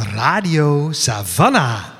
Radio Savannah.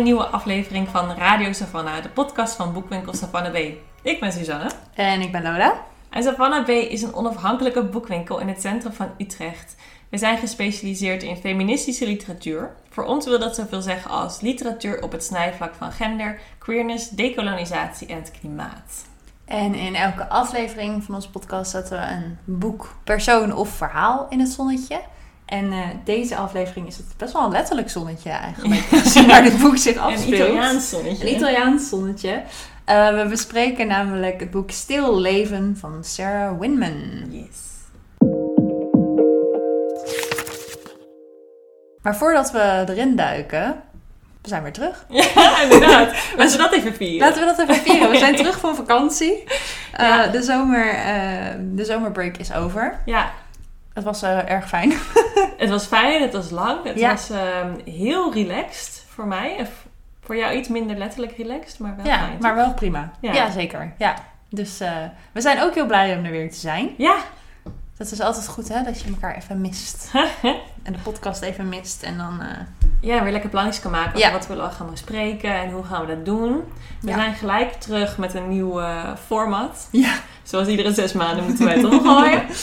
Een nieuwe aflevering van Radio Savannah, de podcast van boekwinkel Savannah B. Ik ben Suzanne En ik ben Lola. en Savannah B is een onafhankelijke boekwinkel in het centrum van Utrecht. We zijn gespecialiseerd in feministische literatuur. Voor ons wil dat zoveel zeggen als literatuur op het snijvlak van gender, queerness, dekolonisatie en het klimaat. En in elke aflevering van onze podcast zetten we een boek, persoon of verhaal in het zonnetje. En eh, deze aflevering is het best wel een letterlijk zonnetje eigenlijk. Naar dit boek zich Een afspeelt. Italiaans zonnetje. Een Italiaans zonnetje. Eh, we bespreken namelijk het boek Stil Leven van Sarah Winman. Yes. Maar voordat we erin duiken, we zijn weer terug. Ja, inderdaad. Laten we dat even vieren. Laten we dat even vieren. We zijn terug van vakantie. Eh, de, zomer, de zomerbreak is over. Ja, Het was erg fijn. Het was fijn, het was lang, het Ja. was ehm, heel relaxed voor mij. Voor jou iets minder letterlijk relaxed, maar wel Ja, fijn. maar wel prima. Ja. Ja, zeker. Ja. Dus eh, we zijn ook heel blij om er weer te zijn. Ja, Dat is altijd goed, hè? Dat je elkaar even mist. en de podcast even mist. En dan... eh, ja, weer lekker plannetjes kan maken over Ja. wat we al gaan bespreken en hoe gaan we dat doen. We Ja. zijn gelijk terug met een nieuw format. Ja. Zoals iedere zes maanden moeten wij het omgooien.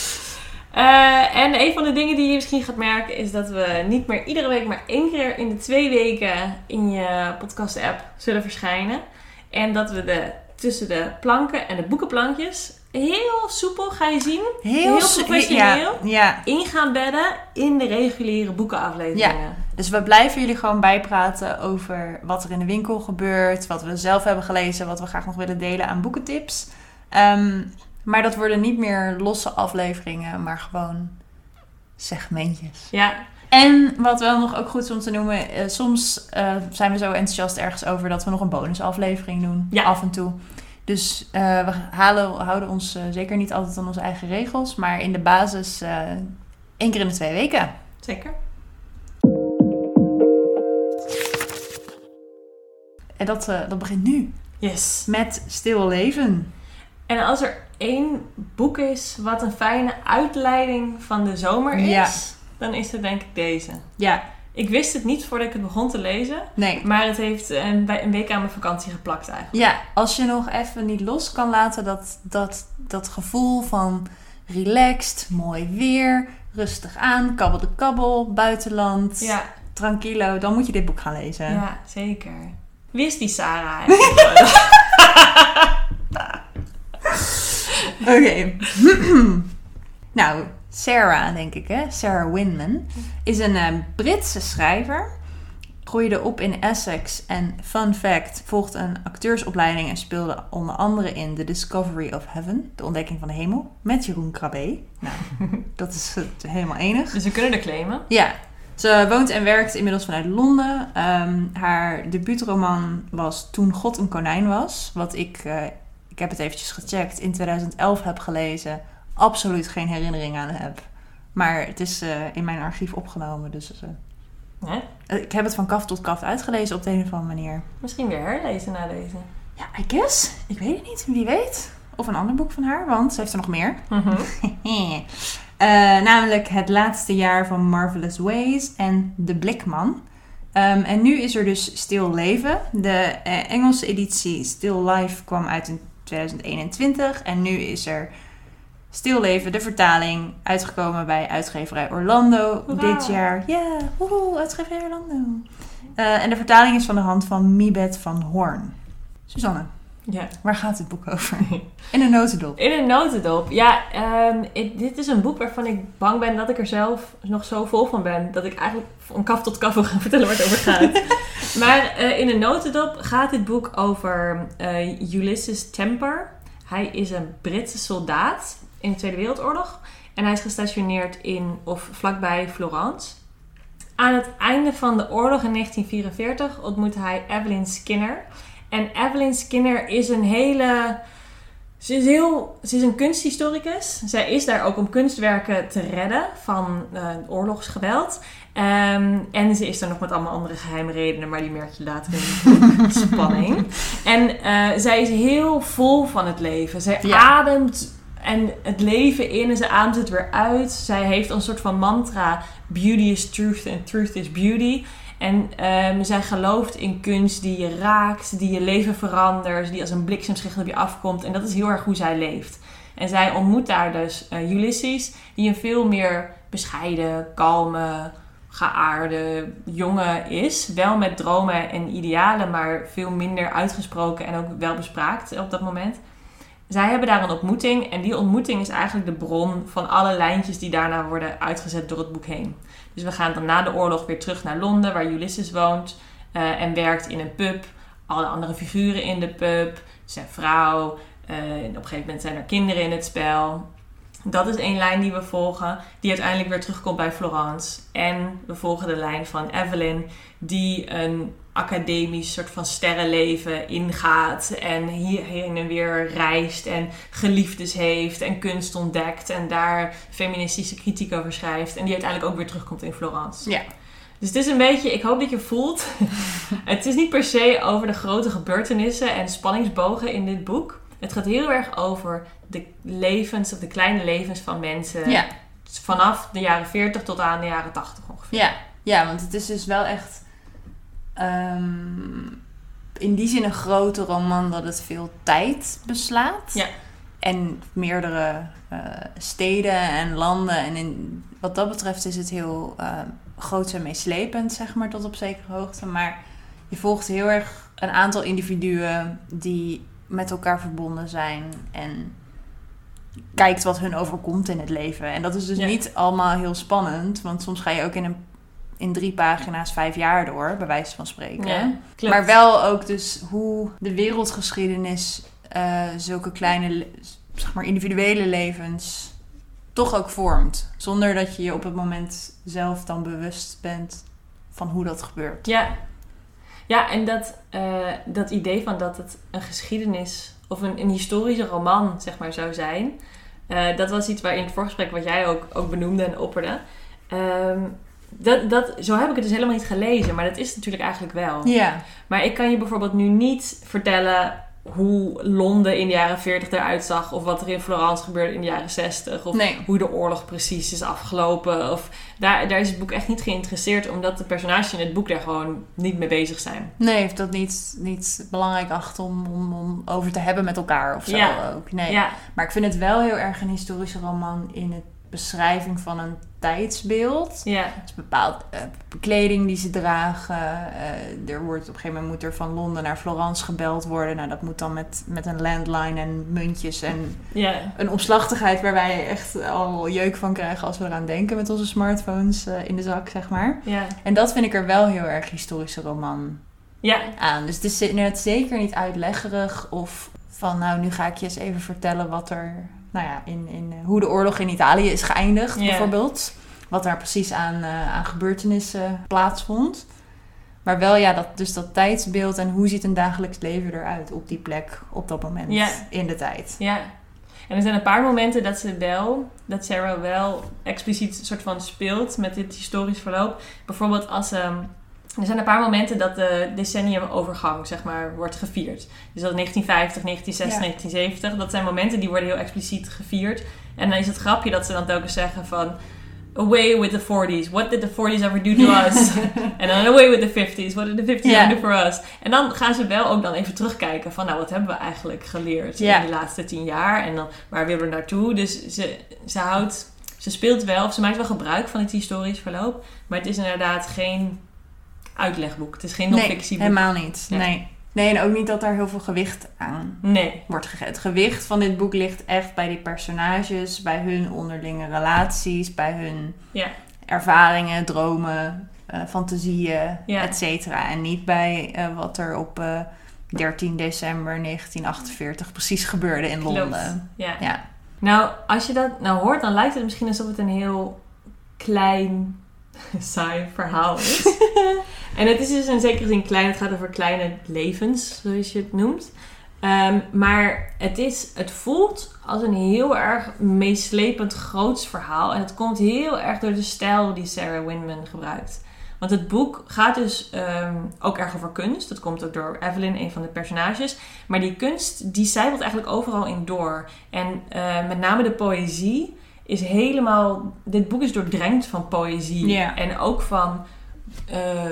Eh, en een van de dingen die je misschien gaat merken is dat we niet meer iedere week, maar één keer in de twee weken in je podcast-app zullen verschijnen. En dat we de, tussen de planken en de boekenplankjes heel soepel, ga je zien, Heel su- professioneel. Ja, ja. in gaan bedden in de reguliere boekenafleveringen. Dus we blijven jullie gewoon bijpraten over wat er in de winkel gebeurt. Wat we zelf hebben gelezen. Wat we graag nog willen delen aan boekentips. Ehm, maar dat worden niet meer losse afleveringen. Maar gewoon segmentjes. Ja, En wat wel nog ook goed is om te noemen, eh, soms eh, zijn we zo enthousiast ergens over dat we nog een bonusaflevering doen. Ja. Af en toe. Dus eh, we halen, houden ons zeker niet altijd aan onze eigen regels, maar in de basis één keer in de twee weken. zeker. En dat, dat begint nu Yes. met Stil Leven. En als er één boek is wat een fijne uitleiding van de zomer is, Ja. dan is het denk ik deze. Ja, Ik wist het niet voordat ik het begon te lezen, nee. maar het heeft een, bij- een week aan mijn vakantie geplakt eigenlijk. Ja, als je nog even niet los kan laten dat, dat, dat gevoel van relaxed, mooi weer, rustig aan, kabbel de kabbel, buitenland, Ja, tranquilo, dan moet je dit boek gaan lezen. ja zeker. Wie is die Sarah eigenlijk? Oké. nou, Sarah, denk ik, hè? Sarah Winman is een eh, Britse schrijver. Groeide op in Essex en, fun fact, volgde een acteursopleiding en speelde onder andere in The Discovery of Heaven, De Ontdekking van de Hemel, met Jeroen Krabbe. Nou, dat is eh, helemaal enig. dus we kunnen er claimen. Ja, ze woont en werkt inmiddels vanuit Londen. Ehm, haar debuutroman was Toen God een konijn was. Wat ik, eh, ik heb het eventjes gecheckt, in 2011 heb gelezen. Absoluut geen herinnering aan heb. Maar het is eh, in mijn archief opgenomen. Dus eh, Hè? eh, ik heb het van kaf tot kaf uitgelezen op de een of andere manier. Misschien weer herlezen na deze. Ja, I guess. Ik weet het niet. Wie weet. Of een ander boek van haar, want ze heeft er nog meer. Mhm. Namelijk Het laatste jaar van Marvelous Ways en De Blikman. Ehm, en nu is er dus Stil Leven. De Engelse editie Stil Life kwam uit in 2021. En nu is er Stil Leven, de vertaling, uitgekomen bij uitgeverij Orlando dit jaar. Ja, woehoe, uitgeverij Orlando. Eh, en de vertaling is van de hand van Mibet van Hoorn. Suzanne, Ja. Waar gaat dit boek over? In een notendop. In een notendop. Ja, ehm, dit is een boek waarvan ik bang ben dat ik er zelf nog zo vol van ben. Dat ik eigenlijk van kaf tot kaf wil gaan vertellen waar het over gaat. maar eh, in een notendop gaat dit boek over eh, Ulysses Temper. Hij is een Britse soldaat in de Tweede Wereldoorlog. En hij is gestationeerd in of vlakbij Florence. Aan het einde van de oorlog in 1944 ontmoet hij Evelyn Skinner. En Evelyn Skinner is een hele. Ze is, heel, ze is een kunsthistoricus. Zij is daar ook om kunstwerken te redden van eh, oorlogsgeweld. Ehm, en ze is er nog met allemaal andere geheime redenen, maar die merk je later in de spanning. En eh, zij is heel vol van het leven. Zij Ja. ademt en het leven in en ze ademt het weer uit. Zij heeft een soort van mantra: beauty is truth and truth is beauty. En ehm, zij gelooft in kunst die je raakt, die je leven verandert, die als een bliksemschicht op je afkomt. En dat is heel erg hoe zij leeft. En zij ontmoet daar dus eh, Ulysses, die een veel meer bescheiden, kalme, geaarde jongen is. Wel met dromen en idealen, maar veel minder uitgesproken en ook wel bespraakt op dat moment. Zij hebben daar een ontmoeting en die ontmoeting is eigenlijk de bron van alle lijntjes die daarna worden uitgezet door het boek heen. Dus we gaan dan na de oorlog weer terug naar Londen, waar Ulysses woont eh, en werkt in een pub. Alle andere figuren in de pub, zijn vrouw. eh, op een gegeven moment zijn er kinderen in het spel. Dat is één lijn die we volgen, die uiteindelijk weer terugkomt bij Florence. En we volgen de lijn van Evelyn, die een academisch soort van sterrenleven ingaat. En hierheen en weer reist en geliefdes heeft en kunst ontdekt. En daar feministische kritiek over schrijft. En die uiteindelijk ook weer terugkomt in Florence. Ja. Dus het is een beetje, ik hoop dat je voelt. het is niet per se over de grote gebeurtenissen en spanningsbogen in dit boek. Het gaat heel erg over de levens, of de kleine levens van mensen. Ja. Vanaf de jaren 40 tot aan de jaren 80 ongeveer. Ja, ja, want het is dus wel echt ehm, in die zin een grote roman dat het veel tijd beslaat. Ja. En meerdere eh, steden en landen. En in, wat dat betreft is het heel uh, groot en meeslepend, zeg maar, tot op zekere hoogte. Maar je volgt heel erg een aantal individuen die met elkaar verbonden zijn. En kijkt wat hun overkomt in het leven. En dat is dus Ja. niet allemaal heel spannend. Want soms ga je ook in, een, in drie pagina's vijf jaar door, bij wijze van spreken. Ja. Maar wel ook dus hoe de wereldgeschiedenis eh, zulke kleine, le- zeg maar individuele levens toch ook vormt. Zonder dat je je op het moment zelf dan bewust bent van hoe dat gebeurt. Ja, ja en dat, eh, dat idee van dat het een geschiedenis of een, een historische roman zeg maar, zou zijn, eh, dat was iets waar in het voorgesprek wat jij ook, ook benoemde en opperde. Ehm, dat, dat, zo heb ik het dus helemaal niet gelezen, maar dat is natuurlijk eigenlijk wel. Ja, Maar ik kan je bijvoorbeeld nu niet vertellen hoe Londen in de jaren 40 eruit zag, of wat er in Florence gebeurde in de jaren 60, of nee. hoe de oorlog precies is afgelopen. Of daar, daar is het boek echt niet geïnteresseerd, omdat de personages in het boek daar gewoon niet mee bezig zijn. Nee, heeft dat niet, niet belangrijk acht om, om, om over te hebben met elkaar of zo Ja. ook. Nee. Ja, Maar ik vind het wel heel erg een historische roman in het beschrijving van een tijdsbeeld. ja, Dus bepaald eh, kleding die ze dragen. eh, er wordt op een gegeven moment moet er van Londen naar Florence gebeld worden. Nou, dat moet dan met, met een landline en muntjes en ja, een omslachtigheid waar wij echt al jeuk van krijgen als we eraan denken met onze smartphones eh, in de zak, zeg maar. ja, En dat vind ik er wel heel erg historische roman ja, aan. Dus het is net zeker niet uitleggerig of van nou, nu ga ik je eens even vertellen wat er, nou ja, in, in eh, hoe de oorlog in Italië is geëindigd, bijvoorbeeld. Wat daar precies aan, eh, aan gebeurtenissen plaatsvond. Maar wel ja, dat, dus dat tijdsbeeld en hoe ziet een dagelijks leven eruit op die plek, op dat moment in de tijd. ja. En er zijn een paar momenten dat ze wel, dat Sarah wel expliciet soort van speelt met dit historisch verloop. Bijvoorbeeld als ehm, er zijn een paar momenten dat de decenniumovergang, zeg maar, wordt gevierd. Dus dat 1950, 1960, Ja. 1970, dat zijn momenten die worden heel expliciet gevierd. En dan is het grapje dat ze dan telkens zeggen van... Away with the 40s. What did the 40s ever do to us? En dan away with the 50s. What did the 50s Ja. ever do for us? En dan gaan ze wel ook dan even terugkijken van... Nou, wat hebben we eigenlijk geleerd in de laatste tien jaar? En dan, waar willen we naartoe? Dus ze, ze houdt... Ze speelt wel, of ze maakt wel gebruik van het historisch verloop. Maar het is inderdaad geen uitlegboek. Het is geen Nee, non-fictieboek. helemaal niet. Nee. Nee, en ook niet dat daar heel veel gewicht aan Nee. wordt gegeven. Het gewicht van dit boek ligt echt bij die personages, bij hun onderlinge relaties, bij hun Ja. ervaringen, dromen, eh, fantasieën, Ja. et cetera. En niet bij eh, wat er op eh, 13 december 1948 precies gebeurde in Klopt. Londen. Ja. Ja. Nou, als je dat nou hoort, dan lijkt het misschien alsof het een heel klein, saai verhaal is. en het is dus in zekere zin klein. Het gaat over kleine levens, zoals je het noemt. Ehm, maar het, is, het voelt als een heel erg meeslepend groots verhaal. En het komt heel erg door de stijl die Sarah Winman gebruikt. Want het boek gaat dus ehm, ook erg over kunst. Dat komt ook door Evelyn, een van de personages. Maar die kunst, die zijpelt eigenlijk overal in door. En eh, met name de poëzie is helemaal... Dit boek is doordrenkt van poëzie. En ook van... eh,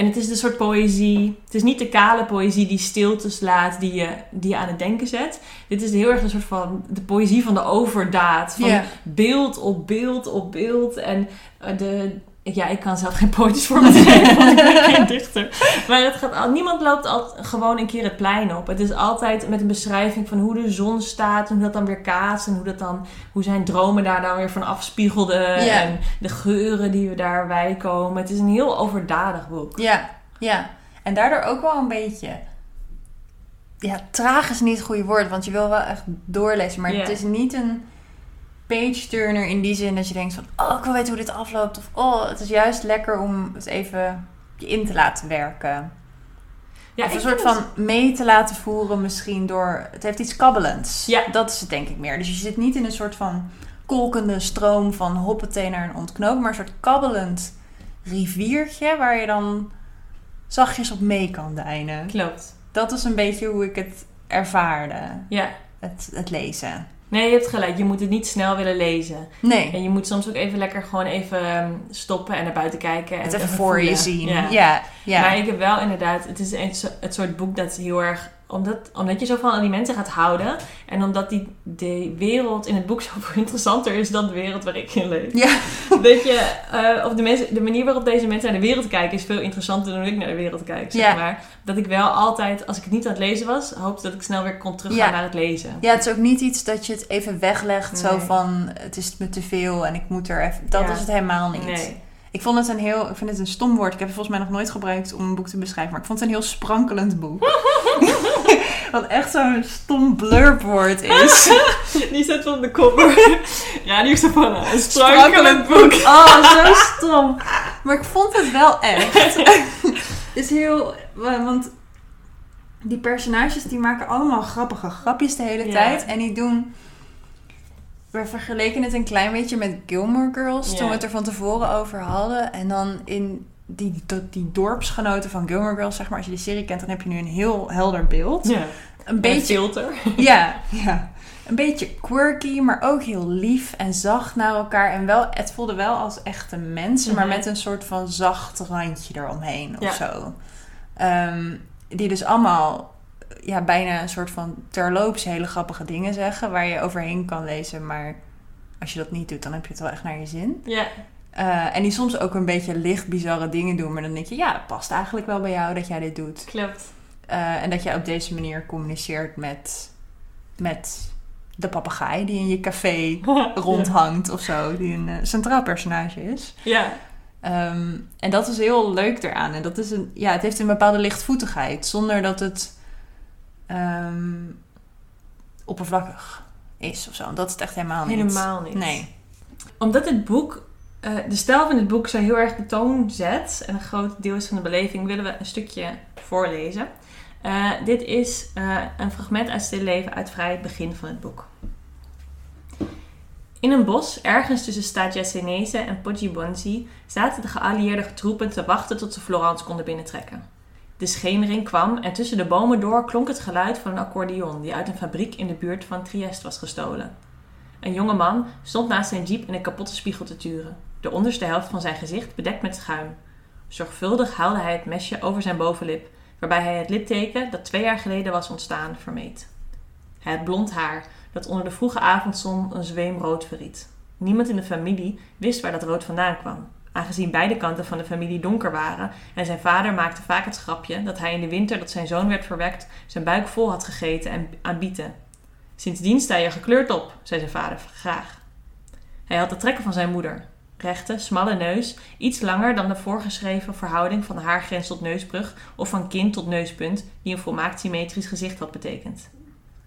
en het is de soort poëzie... Het is niet de kale poëzie die stiltes laat, die je, die je aan het denken zet. Dit is heel erg een soort van... De poëzie van de overdaad. Van beeld op beeld op beeld. En eh, de... Ja, ik kan zelf geen poëtisch vorm geven, want ik ben geen dichter. Maar het gaat al, niemand loopt al, gewoon een keer het plein op. Het is altijd met een beschrijving van hoe de zon staat en hoe dat dan weer kaatst. En hoe, dat dan, hoe zijn dromen daar dan weer van afspiegelden. Ja. En de geuren die we daarbij komen. Het is een heel overdadig boek. Ja, ja. En daardoor ook wel een beetje. Ja, traag is niet het goede woord, want je wil wel echt doorlezen. Maar het is niet een page-turner in die zin dat je denkt van... Oh, ik wil weten hoe dit afloopt. Of oh, het is juist lekker om het even je in te laten werken. Ja, of een soort van mee te laten voeren misschien door... Het heeft iets kabbelends. Ja. Dat is het denk ik meer. Dus je zit niet in een soort van kolkende stroom van hoppatee naar een ontknoop. Maar een soort kabbelend riviertje waar je dan zachtjes op mee kan deinen. Klopt. Dat is een beetje hoe ik het ervaarde. Ja. Het, het lezen. Nee, je hebt gelijk. Je moet het niet snel willen lezen. Nee, En je moet soms ook even lekker gewoon even ehm, stoppen en naar buiten kijken. En het even voor je zien. Ja. Ja, ja. Maar ik heb wel inderdaad, het is een, het soort boek dat heel erg, omdat, omdat je zo van die mensen gaat houden. En omdat die, de wereld in het boek zoveel interessanter is dan de wereld waar ik in leef. Ja. Dat je, eh, of de, mensen, de manier waarop deze mensen naar de wereld kijken is veel interessanter dan hoe ik naar de wereld kijk, zeg Ja. maar. Dat ik wel altijd, als ik het niet aan het lezen was, hoopte dat ik snel weer kon teruggaan Ja. naar het lezen. Ja, het is ook niet iets dat je het even weglegt. Zo van, het is me te veel en ik moet er even... Dat Ja. is het helemaal niet. Nee. Ik vond het een heel... Ik vind het een stom woord. Ik heb het volgens mij nog nooit gebruikt om een boek te beschrijven. Maar ik vond het een heel sprankelend boek. Wat echt zo'n stom blurpwoord is. Die zet op de cover. Radio Savannah. Een Sprankelend boek. Oh, zo stom. Maar ik vond het wel echt. Het is heel... Want die personages die maken allemaal grappige grapjes de hele Ja. tijd. En die doen... We vergeleken het een klein beetje met Gilmore Girls. Ja. Toen we het er van tevoren over hadden. En dan in die, die dorpsgenoten van Gilmore Girls, zeg maar. Als je die serie kent, dan heb je nu een heel helder beeld. Ja. Een Beetje beetje filter. ja, ja. Een beetje quirky, maar ook heel lief en zacht naar elkaar. En wel, het voelde wel als echte mensen, maar Mhm. met een soort van zacht randje eromheen of Ja. zo. Ehm, die dus allemaal ja, bijna een soort van terloops hele grappige dingen zeggen, waar je overheen kan lezen. Maar als je dat niet doet, dan heb je het wel echt naar je zin. Ja. Eh, en die soms ook een beetje licht bizarre dingen doen, maar dan denk je, ja, dat past eigenlijk wel bij jou dat jij dit doet. Klopt. Eh, en dat je op deze manier communiceert met, met de papegaai die in je café rondhangt of zo. Die een eh, centraal personage is. Ja. Ehm, en dat is heel leuk eraan. En dat is een, ja, het heeft een bepaalde lichtvoetigheid. Zonder dat het ehm, oppervlakkig is of zo. En dat is het echt helemaal niet. Helemaal niet. Nee. Omdat het boek, eh, de stijl van het boek zo heel erg de toon zet. En een groot deel is van de beleving, willen we een stukje voorlezen. Eh, dit is eh, een fragment uit Stil Leven uit vrij het begin van het boek. In een bos, ergens tussen Stagia Senese en Poggibonsi, zaten de geallieerde troepen te wachten tot ze Florence konden binnentrekken. De schemering kwam en tussen de bomen door klonk het geluid van een accordeon die uit een fabriek in de buurt van Trieste was gestolen. Een jonge man stond naast zijn jeep in een kapotte spiegel te turen, de onderste helft van zijn gezicht bedekt met schuim. Zorgvuldig haalde hij het mesje over zijn bovenlip, waarbij hij het litteken dat twee jaar geleden was ontstaan vermeed. Hij had blond haar dat onder de vroege avondzon een zweem rood verriet. Niemand in de familie wist waar dat rood vandaan kwam. aangezien beide kanten van de familie donker waren en zijn vader maakte vaak het grapje dat hij in de winter dat zijn zoon werd verwekt zijn buik vol had gegeten en aan bieten. Sindsdien sta je gekleurd op, zei zijn vader graag. Hij had de trekken van zijn moeder. Rechte, smalle neus, iets langer dan de voorgeschreven verhouding van haargrens tot neusbrug of van kin tot neuspunt, die een volmaakt symmetrisch gezicht had betekend.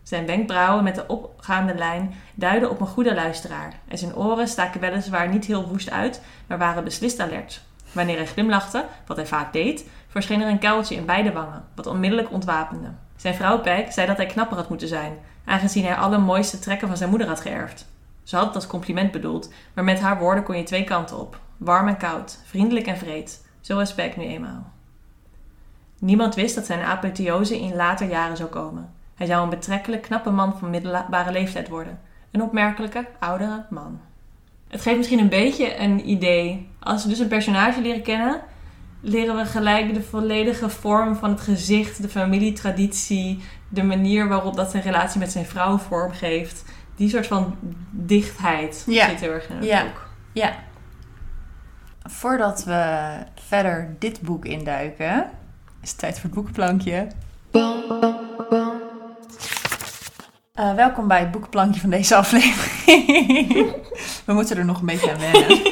Zijn wenkbrauwen met de opgaande lijn duidden op een goede luisteraar en zijn oren staken weliswaar niet heel woest uit, maar waren beslist alert. Wanneer hij glimlachte, wat hij vaak deed, verscheen er een kuiltje in beide wangen, wat onmiddellijk ontwapende. Zijn vrouw Peg zei dat hij knapper had moeten zijn, aangezien hij alle mooiste trekken van zijn moeder had geërfd. Ze had het als compliment bedoeld, maar met haar woorden kon je twee kanten op. Warm en koud, vriendelijk en vreed. Zo was Peg nu eenmaal. Niemand wist dat zijn apotheose in later jaren zou komen. Hij zou een betrekkelijk knappe man van middelbare leeftijd worden. Een opmerkelijke, oudere man. Het geeft misschien een beetje een idee. Als we dus een personage leren kennen, leren we gelijk de volledige vorm van het gezicht, de familietraditie, de manier waarop dat zijn relatie met zijn vrouw vormgeeft. Die soort van dichtheid Ja. zit heel erg in het Ja. boek. Ja. Voordat we verder dit boek induiken, is het tijd voor het boekenplankje. Eh, welkom bij het boekenplankje van deze aflevering. we moeten er nog een beetje aan wennen.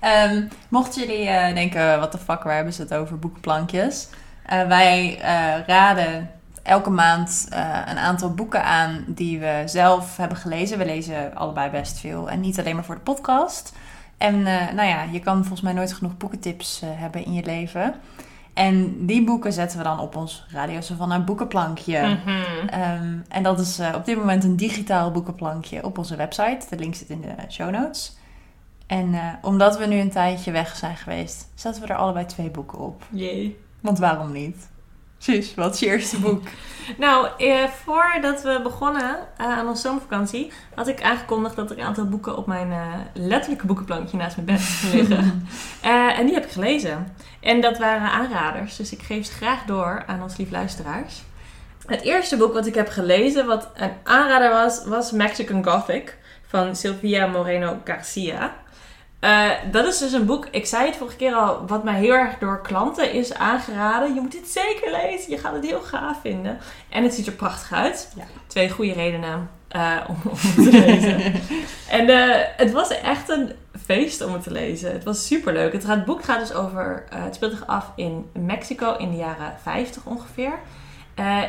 Ehm, mochten jullie eh, denken, wat de fuck, waar hebben ze het over boekenplankjes? Eh, wij eh, raden elke maand eh, een aantal boeken aan die we zelf hebben gelezen. We lezen allebei best veel en niet alleen maar voor de podcast. En eh, nou ja, je kan volgens mij nooit genoeg boekentips eh, hebben in je leven. En die boeken zetten we dan op ons Radio Savannah boekenplankje. Mhm. Ehm, en dat is op dit moment een digitaal boekenplankje op onze website. De link zit in de show notes. En omdat we nu een tijdje weg zijn geweest, zetten we er allebei twee boeken op. Jee. Want waarom niet? Sus, wat is je eerste boek? Nou, eh, voordat we begonnen eh, aan onze zomervakantie, had ik aangekondigd dat er een aantal boeken op mijn eh, letterlijke boekenplankje naast mijn bed liggen. Eh, en die heb ik gelezen. En dat waren aanraders, dus ik geef ze graag door aan ons lief luisteraars. Het eerste boek wat ik heb gelezen, wat een aanrader was, was Mexican Gothic van Sylvia Moreno Garcia. Eh, dat is dus een boek, ik zei het vorige keer al, wat mij heel erg door klanten is aangeraden. Je moet dit zeker lezen, je gaat het heel gaaf vinden. En het ziet er prachtig uit. Ja. Twee goede redenen eh, om, om het te lezen. en eh, het was echt een feest om het te lezen. Het was super leuk. Het, gaat, het boek gaat dus over, het speelt zich af in Mexico in de jaren 50 ongeveer.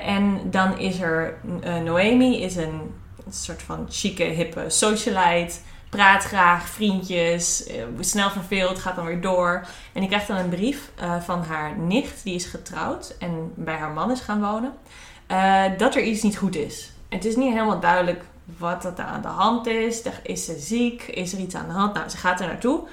En dan is er Noemi, is een soort van chique, hippe socialite praat graag, vriendjes, eh, snel verveeld, gaat dan weer door. En die krijgt dan een brief eh, van haar nicht, die is getrouwd en bij haar man is gaan wonen, eh, dat er iets niet goed is. Het is niet helemaal duidelijk wat er aan de hand is. Is ze ziek? Is er iets aan de hand? Nou, ze gaat er naartoe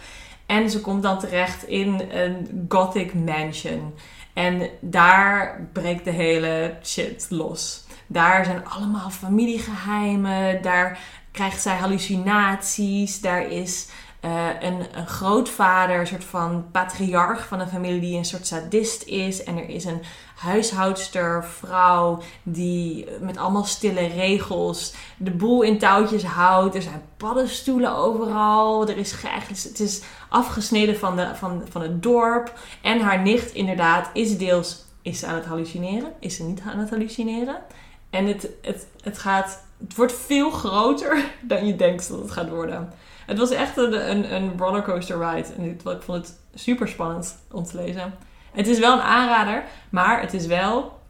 en ze komt dan terecht in een gothic mansion. En daar breekt de hele shit los. Daar zijn allemaal familiegeheimen. Daar krijgt zij hallucinaties. Daar is eh, een, grootvader, een soort van patriarch van een familie die een soort sadist is. En er is een huishoudster, vrouw, die met allemaal stille regels de boel in touwtjes houdt. Er zijn paddenstoelen overal. Er is het is afgesneden van, de, van, van het dorp. En haar nicht inderdaad is deels is ze aan het hallucineren. Is ze niet aan het hallucineren. En het, het, het gaat het wordt veel groter dan je denkt dat het gaat worden. Het was echt een, een, een rollercoaster ride. En ik, vond het super spannend om te lezen. Het is wel een aanrader, maar het is wel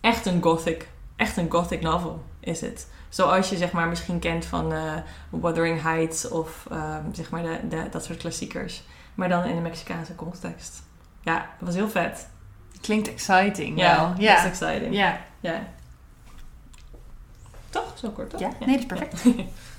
echt een gothic, echt een gothic novel is het. Zoals je zeg maar misschien kent van eh, Wuthering Heights of ehm, zeg maar de, de, dat soort klassiekers. Maar dan in de Mexicaanse context. Ja, dat was heel vet. Klinkt exciting. Ja, wel. dat ja. is exciting. ja. Ja. Toch? Zo kort, toch? Ja, nee, dat is perfect.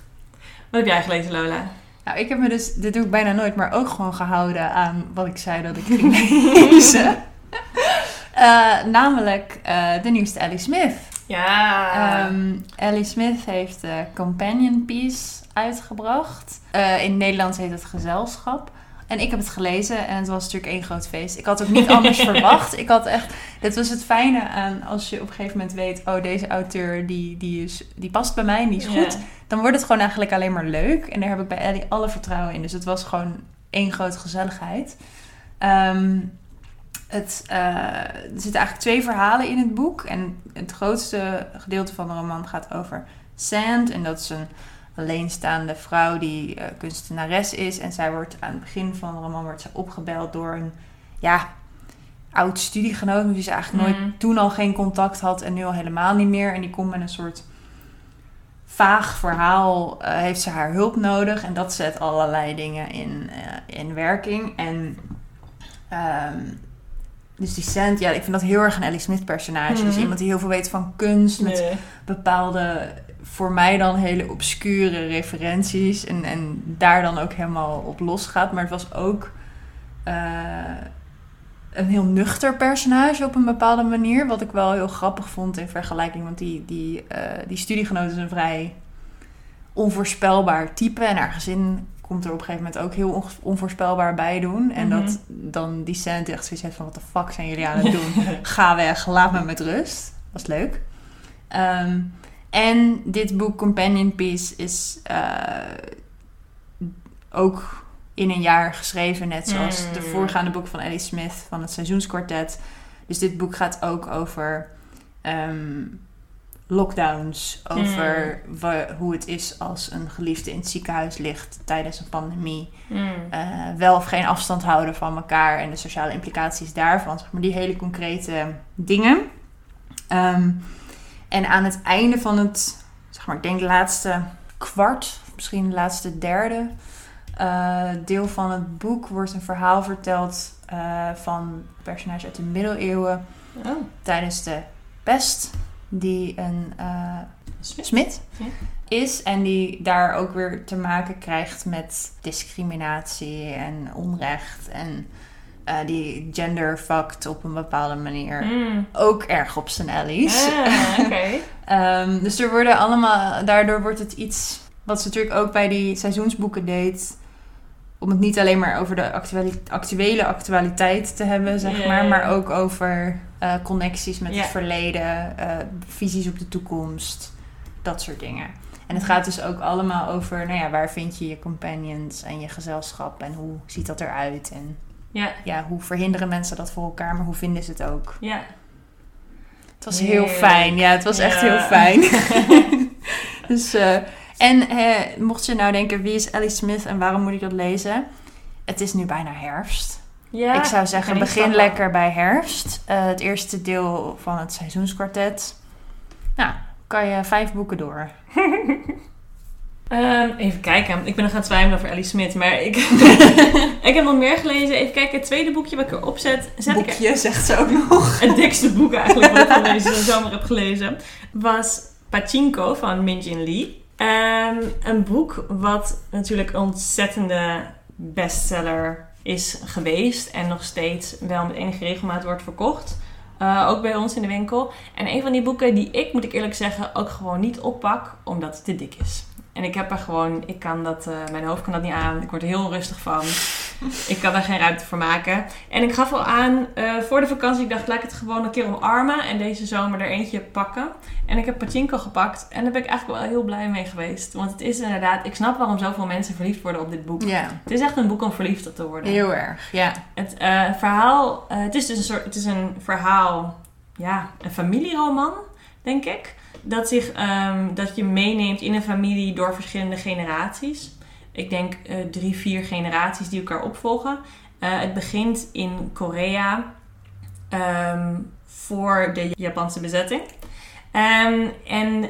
Wat heb jij gelezen, Lola? Nou, ik heb me dus, dit doe ik bijna nooit, maar ook gewoon gehouden aan wat ik zei dat ik ging lezen. Eh, namelijk eh, de nieuwste Ellie Smith. Ja. Ehm, Ellie Smith heeft de Companion Piece uitgebracht. Eh, in het Nederlands heet het Gezelschap. En ik heb het gelezen en het was natuurlijk één groot feest. Ik had ook niet anders verwacht. Ik had echt... Dit was het fijne aan als je op een gegeven moment weet... Oh, deze auteur die, die, is, die past bij mij en die is goed. Dan wordt het gewoon eigenlijk alleen maar leuk. En daar heb ik bij Ellie alle vertrouwen in. Dus het was gewoon één grote gezelligheid. Ehm, het, eh, er zitten eigenlijk twee verhalen in het boek. En het grootste gedeelte van de roman gaat over Sand. En dat is een alleenstaande vrouw die uh, kunstenares is. En zij wordt aan het begin van de roman wordt ze opgebeld door een ja, oud studiegenoot. Met wie ze eigenlijk nooit Mm. toen al geen contact had en nu al helemaal niet meer. En die komt met een soort vaag verhaal. eh, heeft ze haar hulp nodig. En dat zet allerlei dingen in, eh, in werking. En ehm, dus die Sand, ja, ik vind dat heel erg een Ellie Smith personage. Dus Mhm. iemand die heel veel weet van kunst. Met bepaalde, voor mij dan hele obscure referenties. En, en daar dan ook helemaal op losgaat. Maar het was ook eh, een heel nuchter personage op een bepaalde manier. Wat ik wel heel grappig vond in vergelijking. Want die, die, eh, die studiegenoot is een vrij onvoorspelbaar type. En haar gezin komt er op een gegeven moment ook heel on- onvoorspelbaar bij doen. En Mhm. dat dan die scène echt zoiets heeft van... wat de fuck zijn jullie aan het doen? Ga weg, laat me met rust. Was leuk. Ehm, en dit boek Companion Piece is eh, ook in een jaar geschreven. Net zoals Mm. de voorgaande boek van Ellie Smith van het Seizoenskwartet. Dus dit boek gaat ook over ehm, lockdowns. Over wa- hoe het is als een geliefde in het ziekenhuis ligt tijdens een pandemie. Mm. Eh, wel of geen afstand houden van elkaar en de sociale implicaties daarvan. Zeg maar die hele concrete dingen. Ehm, en aan het einde van het, zeg maar, ik denk de laatste kwart, misschien de laatste derde eh, deel van het boek, wordt een verhaal verteld eh, van een personage uit de middeleeuwen Oh, tijdens de pest, die een eh, Smit. Smit Ja. is. En die daar ook weer te maken krijgt met discriminatie en onrecht. En eh, die genderfucked op een bepaalde manier. Mm. Ook erg op zijn Ellie's. Ah. Ehm, dus er worden allemaal, daardoor wordt het iets wat ze natuurlijk ook bij die seizoensboeken deed. Om het niet alleen maar over de actuali- actuele actualiteit te hebben, zeg maar. Maar ook over eh, connecties met het verleden, eh, visies op de toekomst, dat soort dingen. En het gaat dus ook allemaal over, nou ja, waar vind je je companions en je gezelschap en hoe ziet dat eruit? En Ja, ja, hoe verhinderen mensen dat voor elkaar, maar hoe vinden ze het ook? ja. Het was heel fijn. Ja, het was echt heel fijn. dus, eh, en eh, mocht je nou denken, wie is Ellie Smith en waarom moet ik dat lezen? Het is nu bijna herfst. ja. ik zou zeggen, begin lekker bij herfst. Eh, het eerste deel van het seizoenskwartet. Nou, kan je vijf boeken door. Ehm, even kijken. Ik ben nog aan het twijfelen over Ellie Smith, maar ik, ik heb nog meer gelezen. Even kijken, het tweede boekje wat ik erop zet, zet ik er Boekje, zegt ze ook nog. het dikste boek eigenlijk wat ik van deze zomer heb gelezen, was Pachinko van Min-Jin Lee. Ehm, een boek wat natuurlijk een ontzettende bestseller is geweest en nog steeds wel met enige regelmaat wordt verkocht. Eh, ook bij ons in de winkel. En een van die boeken die ik, moet ik eerlijk zeggen, ook gewoon niet oppak, omdat het te dik is. En ik heb er gewoon, ik kan dat, eh, mijn hoofd kan dat niet aan. Ik word er heel onrustig van. Ik kan daar geen ruimte voor maken. En ik gaf al aan, eh, voor de vakantie, ik dacht, laat ik het gewoon een keer omarmen. En deze zomer er eentje pakken. En ik heb Pachinko gepakt. En daar ben ik eigenlijk wel heel blij mee geweest. Want het is inderdaad, ik snap waarom zoveel mensen verliefd worden op dit boek. Het is echt een boek om verliefd op te worden. heel erg. Ja. Het eh, verhaal, het is dus een soort, het is een verhaal, ja, een familieroman, denk ik. Dat, zich, ehm, dat je meeneemt in een familie door verschillende generaties. Ik denk eh, drie, vier generaties die elkaar opvolgen. Eh, het begint in Korea ehm, voor de Japanse bezetting. Ehm, en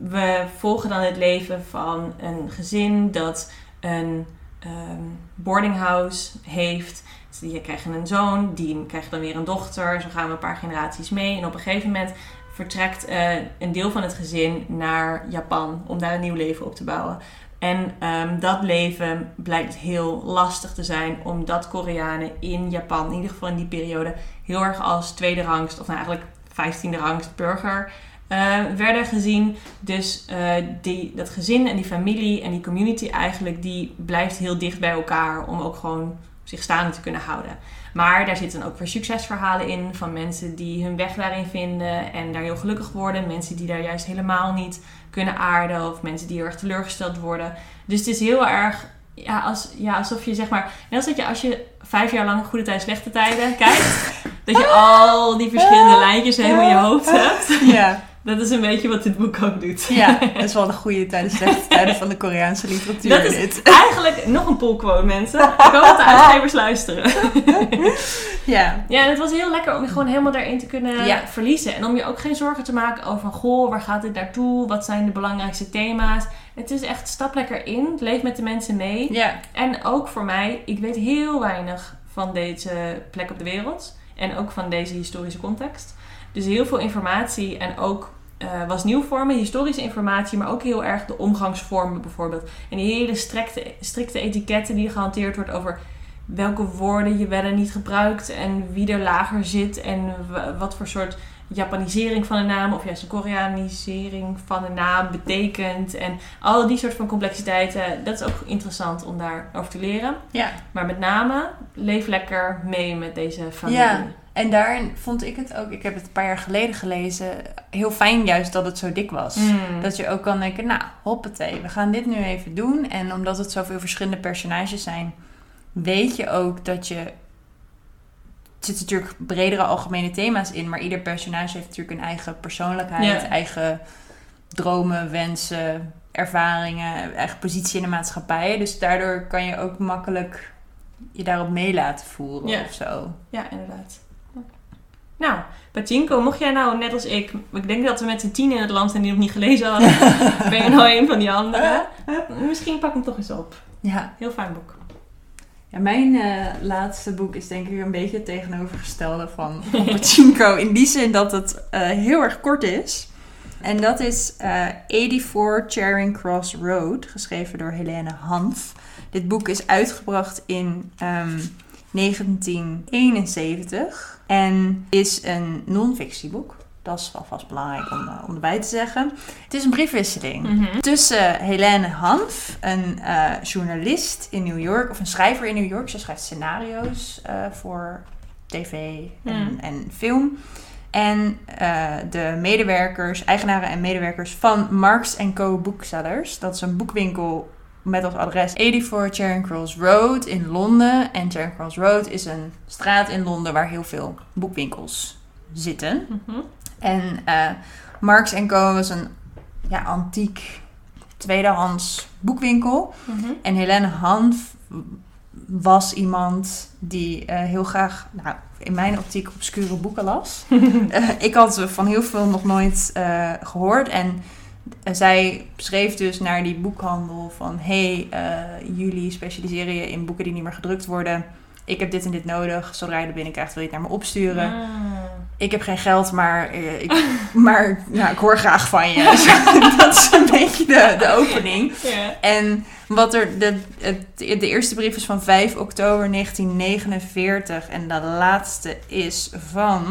we volgen dan het leven van een gezin dat een ehm, boardinghouse heeft. Dus die krijgen een zoon, die krijgt dan weer een dochter. Zo gaan we een paar generaties mee. En op een gegeven moment vertrekt eh, een deel van het gezin naar Japan om daar een nieuw leven op te bouwen. En ehm, dat leven blijkt heel lastig te zijn, omdat Koreanen in Japan, in ieder geval in die periode, heel erg als tweede rangst, of nou eigenlijk vijftiende rangst burger eh, werden gezien. Dus eh, die, dat gezin en die familie en die community eigenlijk, die blijft heel dicht bij elkaar om ook gewoon zich staande te kunnen houden. Maar daar zitten ook weer succesverhalen in van mensen die hun weg daarin vinden en daar heel gelukkig worden. Mensen die daar juist helemaal niet kunnen aarden of mensen die heel erg teleurgesteld worden. Dus het is heel erg ja, als, ja, alsof je zeg maar... Net als dat je als je vijf jaar lang goede tijden, slechte tijden kijkt... dat je al die verschillende lijntjes helemaal in je hoofd hebt. Ja, Dat is een beetje wat dit boek ook doet. ja, dat is wel een goede tijdens slechte tijden van de Koreaanse literatuur. Dat is dit. eigenlijk nog een pullquote, mensen. Ik hoop dat de uitgevers luisteren. Ja, Ja, en het was heel lekker om je gewoon helemaal daarin te kunnen Ja. verliezen. En om je ook geen zorgen te maken over goh, waar gaat dit naartoe? Wat zijn de belangrijkste thema's? Het is echt stap lekker in. Leef met de mensen mee. ja, En ook voor mij, ik weet heel weinig van deze plek op de wereld. En ook van deze historische context. Dus heel veel informatie en ook eh, was nieuw voor me. Historische informatie, maar ook heel erg de omgangsvormen bijvoorbeeld. En die hele strikte, strikte etiketten die gehanteerd wordt over welke woorden je wel en niet gebruikt. En wie er lager zit. En wat voor soort Japanisering van een naam of juist een Koreanisering van een naam betekent. En al die soort van complexiteiten, dat is ook interessant om daarover te leren. ja. Maar met name, leef lekker mee met deze familie. Ja. En daarin vond ik het ook, ik heb het een paar jaar geleden gelezen, heel fijn juist dat het zo dik was. Mm. Dat je ook kan denken, nou, hoppatee, we gaan dit nu even doen. En omdat het zoveel verschillende personages zijn, weet je ook dat je... Er zitten natuurlijk bredere algemene thema's in, maar ieder personage heeft natuurlijk een eigen persoonlijkheid, Ja. eigen dromen, wensen, ervaringen, eigen positie in de maatschappij. Dus daardoor kan je ook makkelijk je daarop mee laten voeren Ja. of zo. Ja, inderdaad. Nou, Pachinko, mocht jij nou net als ik, ik denk dat we met z'n tien in het land zijn die nog niet gelezen hadden, ben je nou een van die anderen? Misschien pak hem toch eens op. Ja, Heel fijn boek. Ja, mijn eh, laatste boek is denk ik een beetje het tegenovergestelde van, van Pachinko. In die zin dat het eh, heel erg kort is. En dat is eh 84 Charing Cross Road, geschreven door Helene Hanf. Dit boek is uitgebracht in ehm, 1971 en is een non-fictieboek. Dat is wel vast belangrijk om, eh, om erbij te zeggen. Het is een briefwisseling Mhm. tussen Helene Hanf, een eh, journalist in New York, of een schrijver in New York. Ze schrijft scenario's eh, voor tv en, en film. En de medewerkers, eigenaren en medewerkers van Marks Co. Booksellers. Dat is een boekwinkel met als adres 84 Charing Cross Road in Londen. En Charing Cross Road is een straat in Londen waar heel veel boekwinkels zitten. Mhm. En eh Marks Co. was een ja, antiek tweedehands boekwinkel. Mhm. En Helene Hanf was iemand die eh, heel graag, nou, in mijn optiek, obscure boeken las. Eh, ik had ze van heel veel nog nooit eh, gehoord. En eh, zij schreef dus naar die boekhandel van... hey, eh, jullie specialiseren je in boeken die niet meer gedrukt worden. Ik heb dit en dit nodig. Zodra je er binnenkrijgt, wil je het naar me opsturen. Ah. Ik heb geen geld, maar, eh, ik, maar ja, ik hoor graag van je. Dat is een beetje de, de opening. En wat er, de, het, de eerste brief is van 5 oktober 1949 en de laatste is van,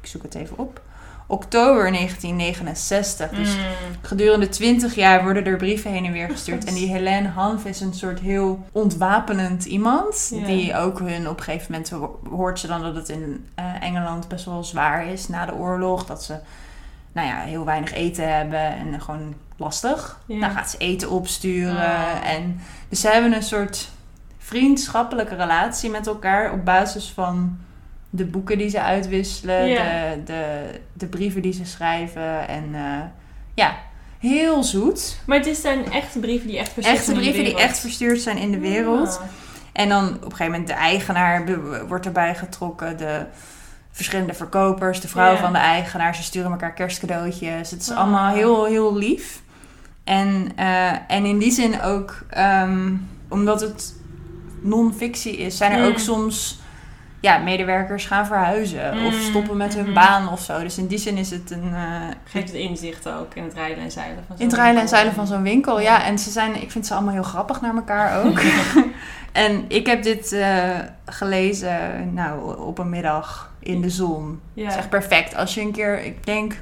ik zoek het even op, oktober 1969. Dus Mm. gedurende 20 jaar worden er brieven heen en weer gestuurd. En die Helene Hanf is een soort heel ontwapenend iemand. Die ook hun op een gegeven moment ho- hoort ze dan dat het in eh, Engeland best wel zwaar is na de oorlog. Dat ze nou ja, heel weinig eten hebben en gewoon lastig. Dan gaat ze eten opsturen. Ah. En, dus ze hebben een soort vriendschappelijke relatie met elkaar op basis van de boeken die ze uitwisselen, de, de, de brieven die ze schrijven. En eh, ja, heel zoet. Maar het zijn echte brieven die echt verstuurd Echte zijn in de brieven die wereld. echt verstuurd zijn in de wereld. Ah. En dan op een gegeven moment de eigenaar wordt erbij getrokken. De verschillende verkopers, de vrouw van de eigenaar. Ze sturen elkaar kerstcadeautjes. Het is Ah. allemaal heel, heel lief. En, eh, en in die zin ook, ehm, omdat het non-fictie is, zijn er Mm. ook soms ja, medewerkers gaan verhuizen. Of Mm, stoppen met hun mhm. baan of zo. Dus in die zin is het een... eh, Geeft het inzicht ook in het rijden en zeilen van zo'n in het rijden en zeilen van zo'n winkel, ja. En ze zijn, ik vind ze allemaal heel grappig naar elkaar ook. en ik heb dit eh, gelezen nou, op een middag in de zon. Ja. Het is echt perfect. Als je een keer, ik denk,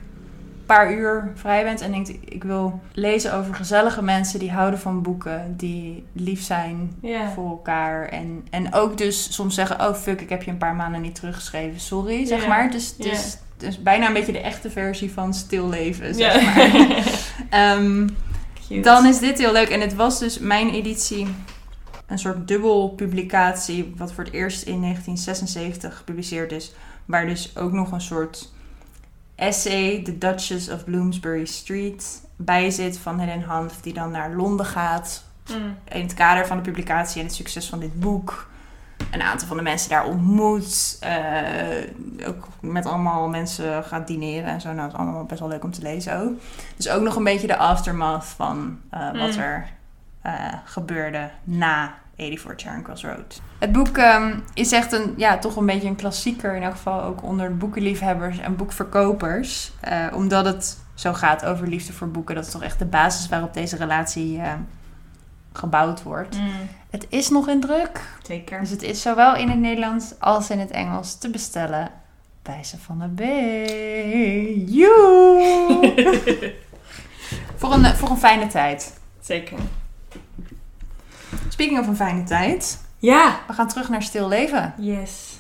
paar uur vrij bent en denkt... ik wil lezen over gezellige mensen die houden van boeken... die lief zijn voor elkaar. En, en ook dus soms zeggen... oh fuck, ik heb je een paar maanden niet teruggeschreven. Sorry, zeg maar. Dus het is, het is bijna een beetje de echte versie van stilleven, zeg maar. Ehm, dan is dit heel leuk. En het was dus mijn editie een soort dubbel publicatie, wat voor het eerst in 1976 gepubliceerd is. Waar dus ook nog een soort essay, The Duchess of Bloomsbury Street, bij zit van Helen Hanf, die dan naar Londen gaat. Mm. In het kader van de publicatie en het succes van dit boek. Een aantal van de mensen daar ontmoet. eh, ook met allemaal mensen gaat dineren en zo. Nou, dat is allemaal best wel leuk om te lezen ook. Dus ook nog een beetje de aftermath van eh, wat Mm. er eh, gebeurde na 84 Charing Cross Road. Het boek ehm, is echt een, ja, toch een beetje een klassieker. In elk geval ook onder de boekenliefhebbers en boekverkopers. Eh, omdat het zo gaat over liefde voor boeken. Dat is toch echt de basis waarop deze relatie eh, gebouwd wordt. Mm. Het is nog in druk. Zeker. Dus het is zowel in het Nederlands als in het Engels te bestellen bij Savannah B. Joe! voor, een, voor een fijne tijd. Zeker. Speaking of een fijne tijd. Ja. We gaan terug naar stil leven. Yes.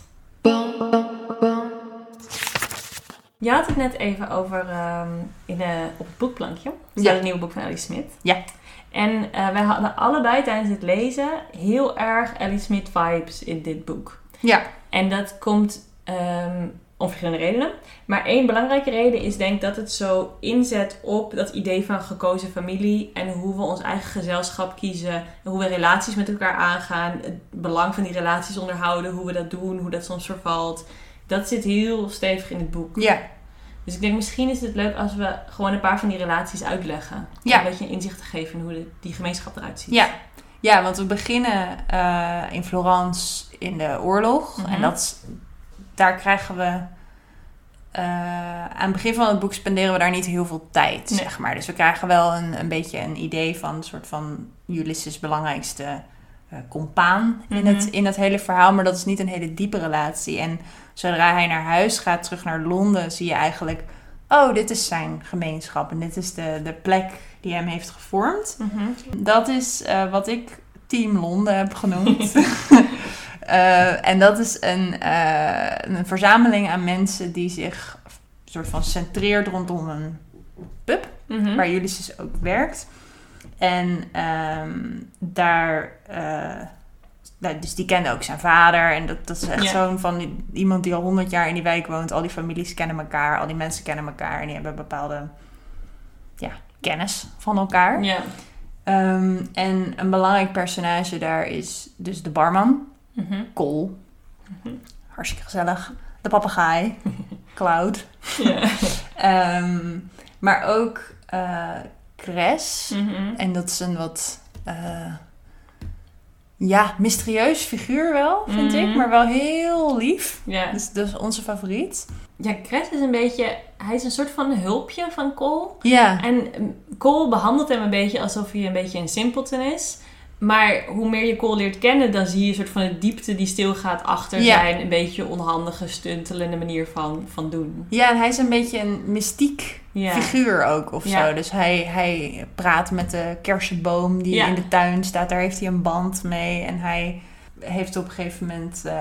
Je had het net even over ehm, in de, op het boekplankje. Staat Ja. een nieuw boek van Ellie Smit. Ja. En eh, wij hadden allebei tijdens het lezen heel erg Ellie Smit vibes in dit boek. Ja. En dat komt ehm, om verschillende redenen. Maar één belangrijke reden is denk ik dat het zo inzet op dat idee van gekozen familie. En hoe we ons eigen gezelschap kiezen. En hoe we relaties met elkaar aangaan. Het belang van die relaties onderhouden. Hoe we dat doen. Hoe dat soms vervalt. Dat zit heel stevig in het boek. Ja. Dus ik denk misschien is het leuk als we gewoon een paar van die relaties uitleggen. Ja. Om een beetje een inzicht te geven in hoe de- die gemeenschap eruit ziet. Ja. Ja, want we beginnen eh, in Florence in de oorlog. Mhm. En dat, is- daar krijgen we... eh, aan het begin van het boek spenderen we daar niet heel veel tijd, Nee. zeg maar. Dus we krijgen wel een, een beetje een idee van een soort van Ulysses' belangrijkste eh compaan in, Mhm. het, in het hele verhaal. Maar dat is niet een hele diepe relatie. En zodra hij naar huis gaat, terug naar Londen, zie je eigenlijk... Oh, dit is zijn gemeenschap en dit is de, de plek die hem heeft gevormd. Mhm. Dat is eh, wat ik Team Londen heb genoemd. Eh, en dat is een, eh, een verzameling aan mensen die zich soort van centreert rondom een pub, Mhm. waar Ulysses ook werkt. En ehm, daar, eh, nou, dus die kende ook zijn vader. En dat, dat is echt Ja. zo'n van iemand die al honderd jaar in die wijk woont. Al die families kennen elkaar, al die mensen kennen elkaar. En die hebben bepaalde ja, kennis van elkaar. Ja. Ehm, en een belangrijk personage daar is dus de barman, Mhm. Cole. Mhm. Hartstikke gezellig. De papegaai, Cloud. Ehm, maar ook eh Cres. Mhm. En dat is een wat, eh, ja, mysterieus figuur wel, vind Mhm. ik. Maar wel heel lief. Ja. Dus dat is onze favoriet. Ja, Cres is een beetje... Hij is een soort van hulpje van Cole. Ja, En mm, Cole behandelt hem een beetje alsof hij een beetje een simpleton is. Maar hoe meer je Cole leert kennen, dan zie je een soort van de diepte die stilgaat achter Ja. zijn een beetje onhandige, stuntelende manier van, van doen. ja en hij is een beetje een mystiek Ja. figuur ook of Ja. zo. Dus hij, hij praat met de kersenboom die in de tuin staat. Daar heeft hij een band mee. En hij heeft op een gegeven moment eh,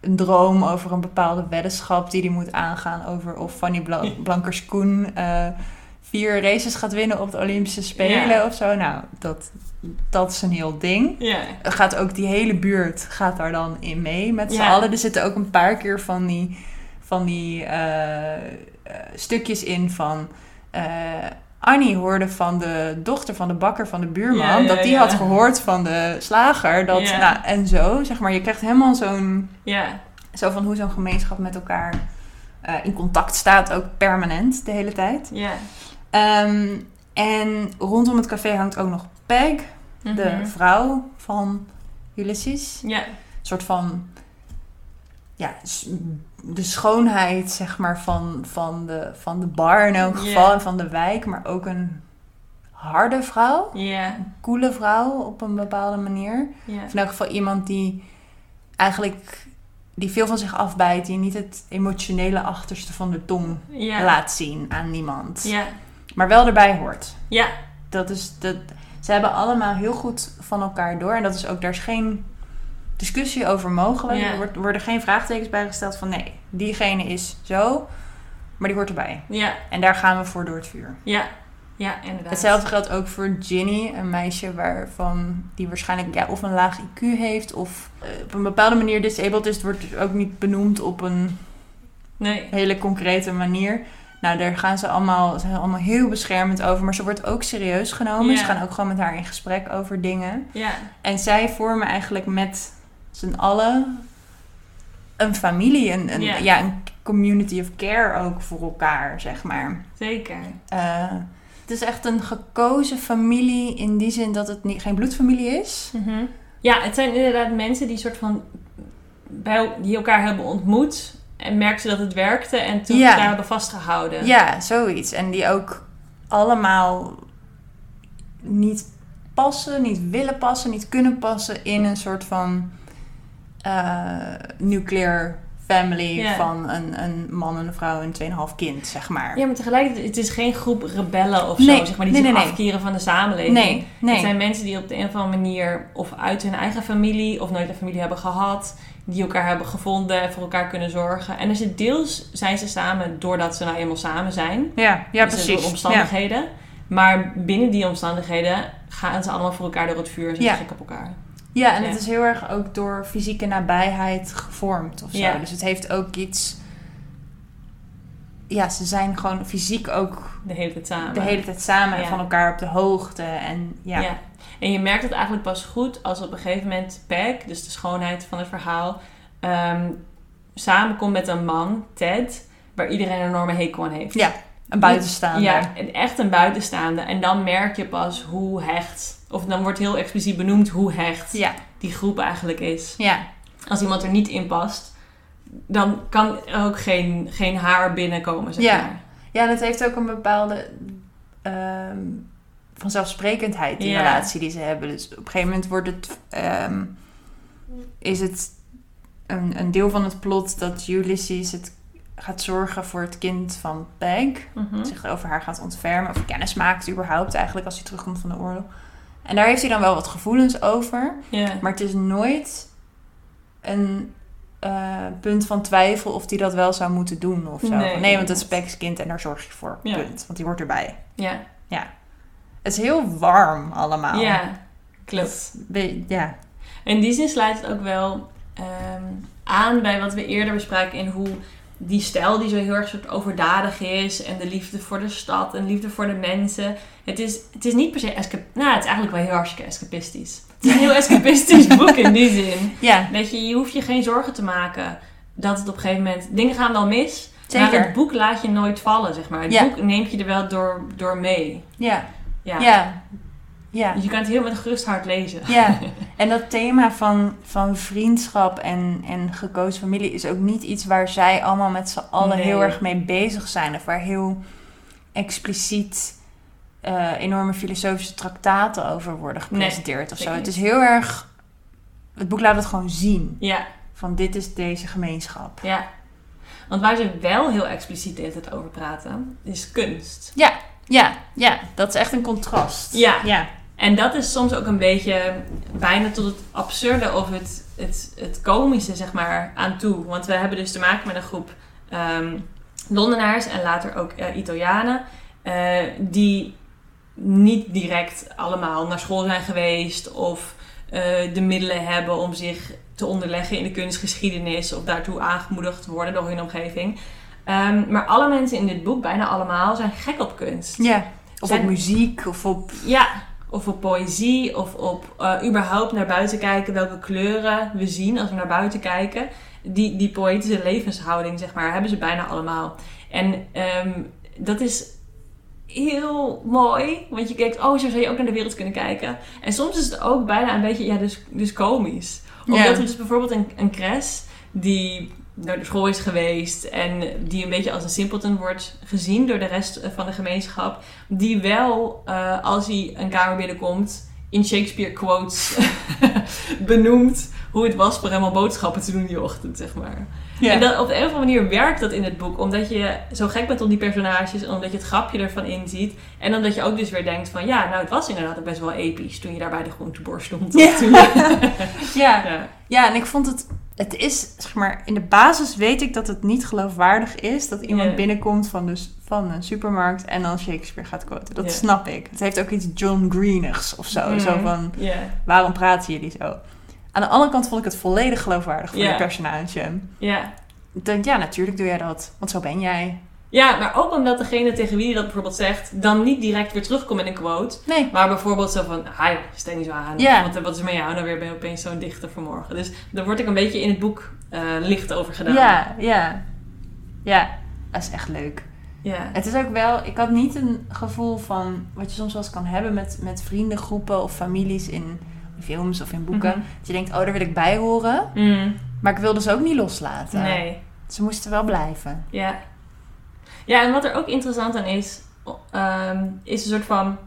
een droom over een bepaalde weddenschap die hij moet aangaan. Over of Fanny Bla Blankers-Koen eh, vier races gaat winnen op de Olympische Spelen of zo. Nou, dat, dat is een heel ding. Ja. Gaat ook die hele buurt gaat daar dan in mee met z'n Ja. allen. Er zitten ook een paar keer van die, van die eh, eh, stukjes in van... eh, Annie hoorde van de dochter van de bakker van de buurman... Ja, dat die had gehoord van de slager. Dat, nou, en zo, zeg maar. Je krijgt helemaal zo'n... Zo van hoe zo'n gemeenschap met elkaar in contact staat. Ook permanent, de hele tijd. Ja. Ehm, en rondom het café hangt ook nog Peg de Mhm. vrouw van Ulysses. Ja. Een soort van, ja, de schoonheid, zeg maar, van, van, de, van de bar in elk geval en van de wijk, maar ook een harde vrouw, Ja. een coole vrouw op een bepaalde manier. Of in elk geval iemand die eigenlijk, die veel van zich afbijt, die niet het emotionele achterste van de tong laat zien aan niemand, Ja. maar wel erbij hoort. Ja. Dat is dat, ze hebben allemaal heel goed van elkaar door. En dat is ook, daar is geen discussie over mogelijk. Ja. Er worden geen vraagtekens bij gesteld van nee, diegene is zo, maar die hoort erbij. Ja. En daar gaan we voor door het vuur. Ja. Ja, inderdaad. Hetzelfde geldt ook voor Ginny, een meisje waarvan die waarschijnlijk ja, of een laag IQ heeft of eh, op een bepaalde manier disabled is. Het wordt ook niet benoemd op een Nee. hele concrete manier. Nou, daar gaan ze allemaal, zijn allemaal heel beschermend over, maar ze wordt ook serieus genomen. Ja. Ze gaan ook gewoon met haar in gesprek over dingen. Ja. En zij vormen eigenlijk met z'n allen een familie, een, een, Ja. ja. een community of care ook voor elkaar, zeg maar. Zeker. Eh, het is echt een gekozen familie in die zin dat het niet, geen bloedfamilie is. Mhm. Ja, het zijn inderdaad mensen die soort van bij, die elkaar hebben ontmoet en merkten dat het werkte en toen Ja. daar hebben vastgehouden. Ja, zoiets. En die ook allemaal niet passen, niet willen passen, niet kunnen passen in een soort van eh nuclear family Ja. van een, een man, een vrouw en 2,5 kind, zeg maar. Ja, maar tegelijkertijd, het is geen groep rebellen of Nee, zo, zeg maar, die nee, zich nee, afkeren van de samenleving. Nee, nee. Het zijn mensen die op de een of andere manier of uit hun eigen familie of nooit een familie hebben gehad, die elkaar hebben gevonden en voor elkaar kunnen zorgen. En dus het deels zijn ze samen doordat ze nou eenmaal samen zijn. Ja, ja Dus precies. Door omstandigheden. Maar binnen die omstandigheden gaan ze allemaal voor elkaar door het vuur en zijn Ja. ze gek op elkaar. Ja, en Ja. het is heel erg ook door fysieke nabijheid gevormd of zo. Dus het heeft ook iets... Ja, ze zijn gewoon fysiek ook De hele tijd samen. de hele tijd samen en van elkaar op de hoogte. En ja, Ja. En je merkt het eigenlijk pas goed als op een gegeven moment Peg, dus de schoonheid van het verhaal, ehm, samenkomt met een man, Ted, waar iedereen een enorme hekel aan heeft. Ja, een buitenstaander. Ja, echt een buitenstaande. En dan merk je pas hoe hecht, of dan wordt heel expliciet benoemd hoe hecht ja. die groep eigenlijk is. ja. Als iemand er niet in past, dan kan er ook geen, geen haar binnenkomen, zeg Ja. maar. Ja, en het heeft ook een bepaalde ehm, vanzelfsprekendheid, die Ja. relatie die ze hebben. Dus op een gegeven moment wordt het, ehm, is het een, een deel van het plot dat Ulysses het gaat zorgen voor het kind van Peg. Mhm. Zich over haar gaat ontfermen, of kennis maakt überhaupt eigenlijk als hij terugkomt van de oorlog. En daar heeft hij dan wel wat gevoelens over. Ja. Maar het is nooit een eh, punt van twijfel of hij dat wel zou moeten doen of zo. Nee, want het is. Peck's kind en daar zorg je voor. Ja. Punt. Want die hoort erbij. Ja. Het is heel warm allemaal. ja, klopt. Be- ja. In die zin sluit het ook wel ehm, aan bij wat we eerder bespraken in hoe die stijl die zo heel erg soort overdadig is en de liefde voor de stad en liefde voor de mensen. Het is, het is niet per se escap... Nou, het is eigenlijk wel heel hartstikke escapistisch. Het is een heel escapistisch boek in die zin. Ja, Dat je, je hoeft je geen zorgen te maken dat het op een gegeven moment... Dingen gaan wel mis, zeker. maar het boek laat je nooit vallen, zeg maar. Het Ja. boek neemt je er wel door, door mee. Ja. Ja. Ja. Ja. Dus je kan het heel met gerust hart lezen. Ja, en dat thema van, van vriendschap en, en gekozen familie is ook niet iets waar zij allemaal met z'n allen Nee. heel erg mee bezig zijn. Of waar heel expliciet eh, enorme filosofische traktaten over worden gepresenteerd of zo. Het is heel erg. Het boek laat het gewoon zien. Ja, Van dit is deze gemeenschap. ja. Want waar ze wel heel expliciet de hele tijd over praten, is kunst. Ja, ja, dat is echt een contrast. Ja. ja. En dat is soms ook een beetje bijna tot het absurde of het, het, het komische, zeg maar, aan toe. Want we hebben dus te maken met een groep ehm, Londenaars en later ook eh, Italianen. eh, die niet direct allemaal naar school zijn geweest of eh, de middelen hebben om zich te onderleggen in de kunstgeschiedenis of daartoe aangemoedigd worden door hun omgeving. Ehm, maar alle mensen in dit boek, bijna allemaal, zijn gek op kunst. ja. Of Zijn- op muziek of op. Ja, of op poëzie, of op eh, überhaupt naar buiten kijken, welke kleuren we zien als we naar buiten kijken. Die, die poëtische levenshouding, zeg maar, hebben ze bijna allemaal. En ehm, dat is heel mooi, want je kijkt, oh, zo zou je ook naar de wereld kunnen kijken. En soms is het ook bijna een beetje, ja, dus, dus komisch. Omdat Ja. er dus bijvoorbeeld een, een cres die naar de school is geweest en die een beetje als een simpleton wordt gezien door de rest eh, van de gemeenschap, die wel, eh, als hij een kamer binnenkomt, in Shakespeare quotes benoemt hoe het was voor hem om boodschappen te doen die ochtend, zeg maar. En dat, op de een of andere manier werkt dat in het boek, omdat je zo gek bent op die personages en omdat je het grapje ervan inziet. En omdat je ook dus weer denkt van, ja, nou, het was inderdaad ook best wel episch toen je daar bij de groenteboer stond. Ja. ja. Ja, en ik vond het het is, zeg maar, in de basis weet ik dat het niet geloofwaardig is dat iemand binnenkomt van, dus, van een supermarkt en dan Shakespeare gaat quoten. Dat snap ik. Het heeft ook iets John Greenigs of zo. Mhm. Zo van, Ja, waarom praten jullie zo? Aan de andere kant vond ik het volledig geloofwaardig voor Ja. de personage. ja. Ik denk, ja, natuurlijk doe jij dat, want zo ben jij. Ja, maar ook omdat degene tegen wie je dat bijvoorbeeld zegt, dan niet direct weer terugkomt in een quote. Nee. Maar bijvoorbeeld zo van, hi, stel niet zo aan. Ja. Want wat is met jou? Nou weer ben je opeens zo'n dichter vanmorgen. Dus daar word ik een beetje in het boek eh, licht over gedaan. Ja, ja. Ja, dat is echt leuk. Ja. Het is ook wel, ik had niet een gevoel van wat je soms wel eens kan hebben met, met vriendengroepen of families in films of in boeken. Mhm. Dat je denkt, oh, daar wil ik bij horen. Mm, Maar ik wilde ze ook niet loslaten. nee. Ze moesten wel blijven. Ja. Ja, en wat er ook interessant aan is, ehm, is een soort van...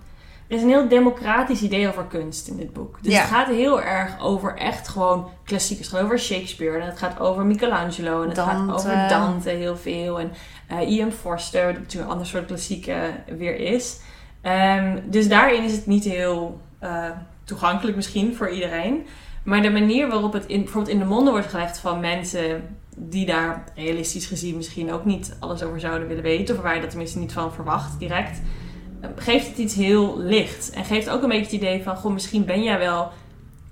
Er is een heel democratisch idee over kunst in dit boek. Dus Ja. het gaat heel erg over echt gewoon klassiekers. Het gaat over Shakespeare en het gaat over Michelangelo en het gaat over Dante heel veel. En eh Ian Forster, wat natuurlijk een ander soort klassieke weer is. Ehm, dus daarin is het niet heel eh, toegankelijk misschien voor iedereen. Maar de manier waarop het in, bijvoorbeeld in de monden wordt gelegd van mensen die daar realistisch gezien misschien ook niet alles over zouden willen weten, of waar je dat tenminste niet van verwacht direct, eh, geeft het iets heel licht. En geeft ook een beetje het idee van, goh, misschien ben jij wel,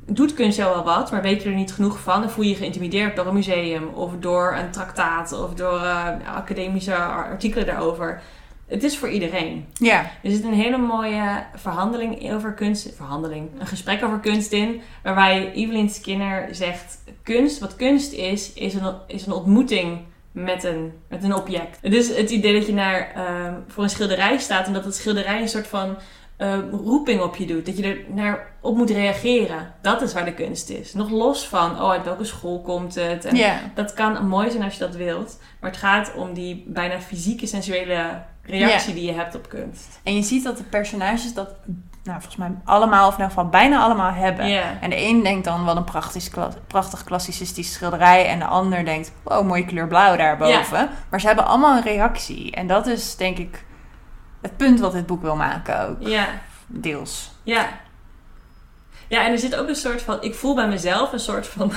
doet kunst wel wat, maar weet je er niet genoeg van en voel je je geïntimideerd door een museum of door een traktaat of door eh, academische artikelen daarover. Het is voor iedereen. Ja, Er zit een hele mooie verhandeling over kunst, verhandeling, een gesprek over kunst in, waarbij Evelyn Skinner zegt: kunst, wat kunst is, is een, is een ontmoeting met een, met een object. Dus het idee dat je naar, ehm, voor een schilderij staat en dat het schilderij een soort van ehm, roeping op je doet, dat je er naar op moet reageren, dat is waar de kunst is. Nog los van, oh, uit welke school komt het? En ja. dat kan mooi zijn als je dat wilt, maar het gaat om die bijna fysieke, sensuele reactie die je hebt op kunst. En je ziet dat de personages dat, nou, volgens mij allemaal, of in ieder geval bijna allemaal hebben. En de een denkt dan, wat een prachtig, kla- prachtig klassicistisch schilderij. En de ander denkt, wow, mooie kleur blauw daarboven. Maar ze hebben allemaal een reactie. En dat is, denk ik, het punt wat dit boek wil maken ook. Ja, Deels. ja. Ja, en er zit ook een soort van... Ik voel bij mezelf een soort van...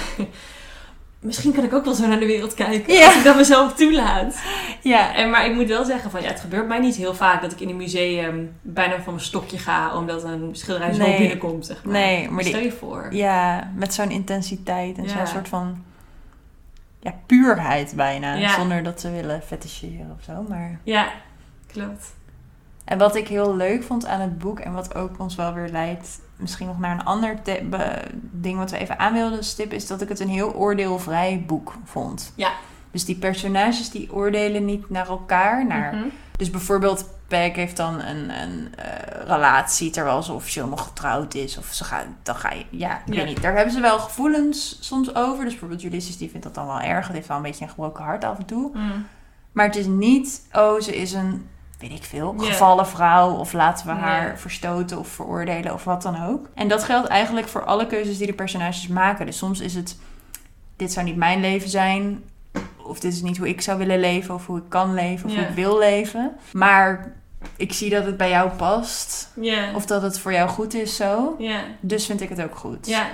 Misschien kan ik ook wel zo naar de wereld kijken. Ja. Als ik dat mezelf toelaat. Ja, En, maar ik moet wel zeggen van... Ja, het gebeurt mij niet heel vaak dat ik in een museum bijna van mijn stokje ga. Omdat een schilderij zo Nee. binnenkomt, zeg maar. nee, maar Stel die, je voor. ja, met zo'n intensiteit en Ja. zo'n soort van ja, puurheid bijna. Ja. Zonder dat ze willen feticheren of zo. Maar... Ja, klopt. En wat ik heel leuk vond aan het boek en wat ook ons wel weer leidt, misschien nog naar een ander ding wat we even aan wilden stippen, is dat ik het een heel oordeelvrij boek vond. Ja. Dus die personages die oordelen niet naar elkaar. Naar, Mhm. Dus bijvoorbeeld, Peg heeft dan een, een eh, relatie terwijl ze officieel nog getrouwd is. Of ze gaat, dan ga je, ja, ik Ja. weet niet. Daar hebben ze wel gevoelens soms over. Dus bijvoorbeeld Ulysses, die vindt dat dan wel erg. Het heeft wel een beetje een gebroken hart af en toe. Mm. Maar het is niet, oh, ze is een, weet ik veel, gevallen vrouw. Of laten we Nee. haar verstoten of veroordelen of wat dan ook. En dat geldt eigenlijk voor alle keuzes die de personages maken. Dus soms is het, dit zou niet mijn leven zijn. Of dit is niet hoe ik zou willen leven. Of hoe ik kan leven. Of Ja. hoe ik wil leven. Maar ik zie dat het bij jou past. Ja. Of dat het voor jou goed is zo. ja. Dus vind ik het ook goed. Ja.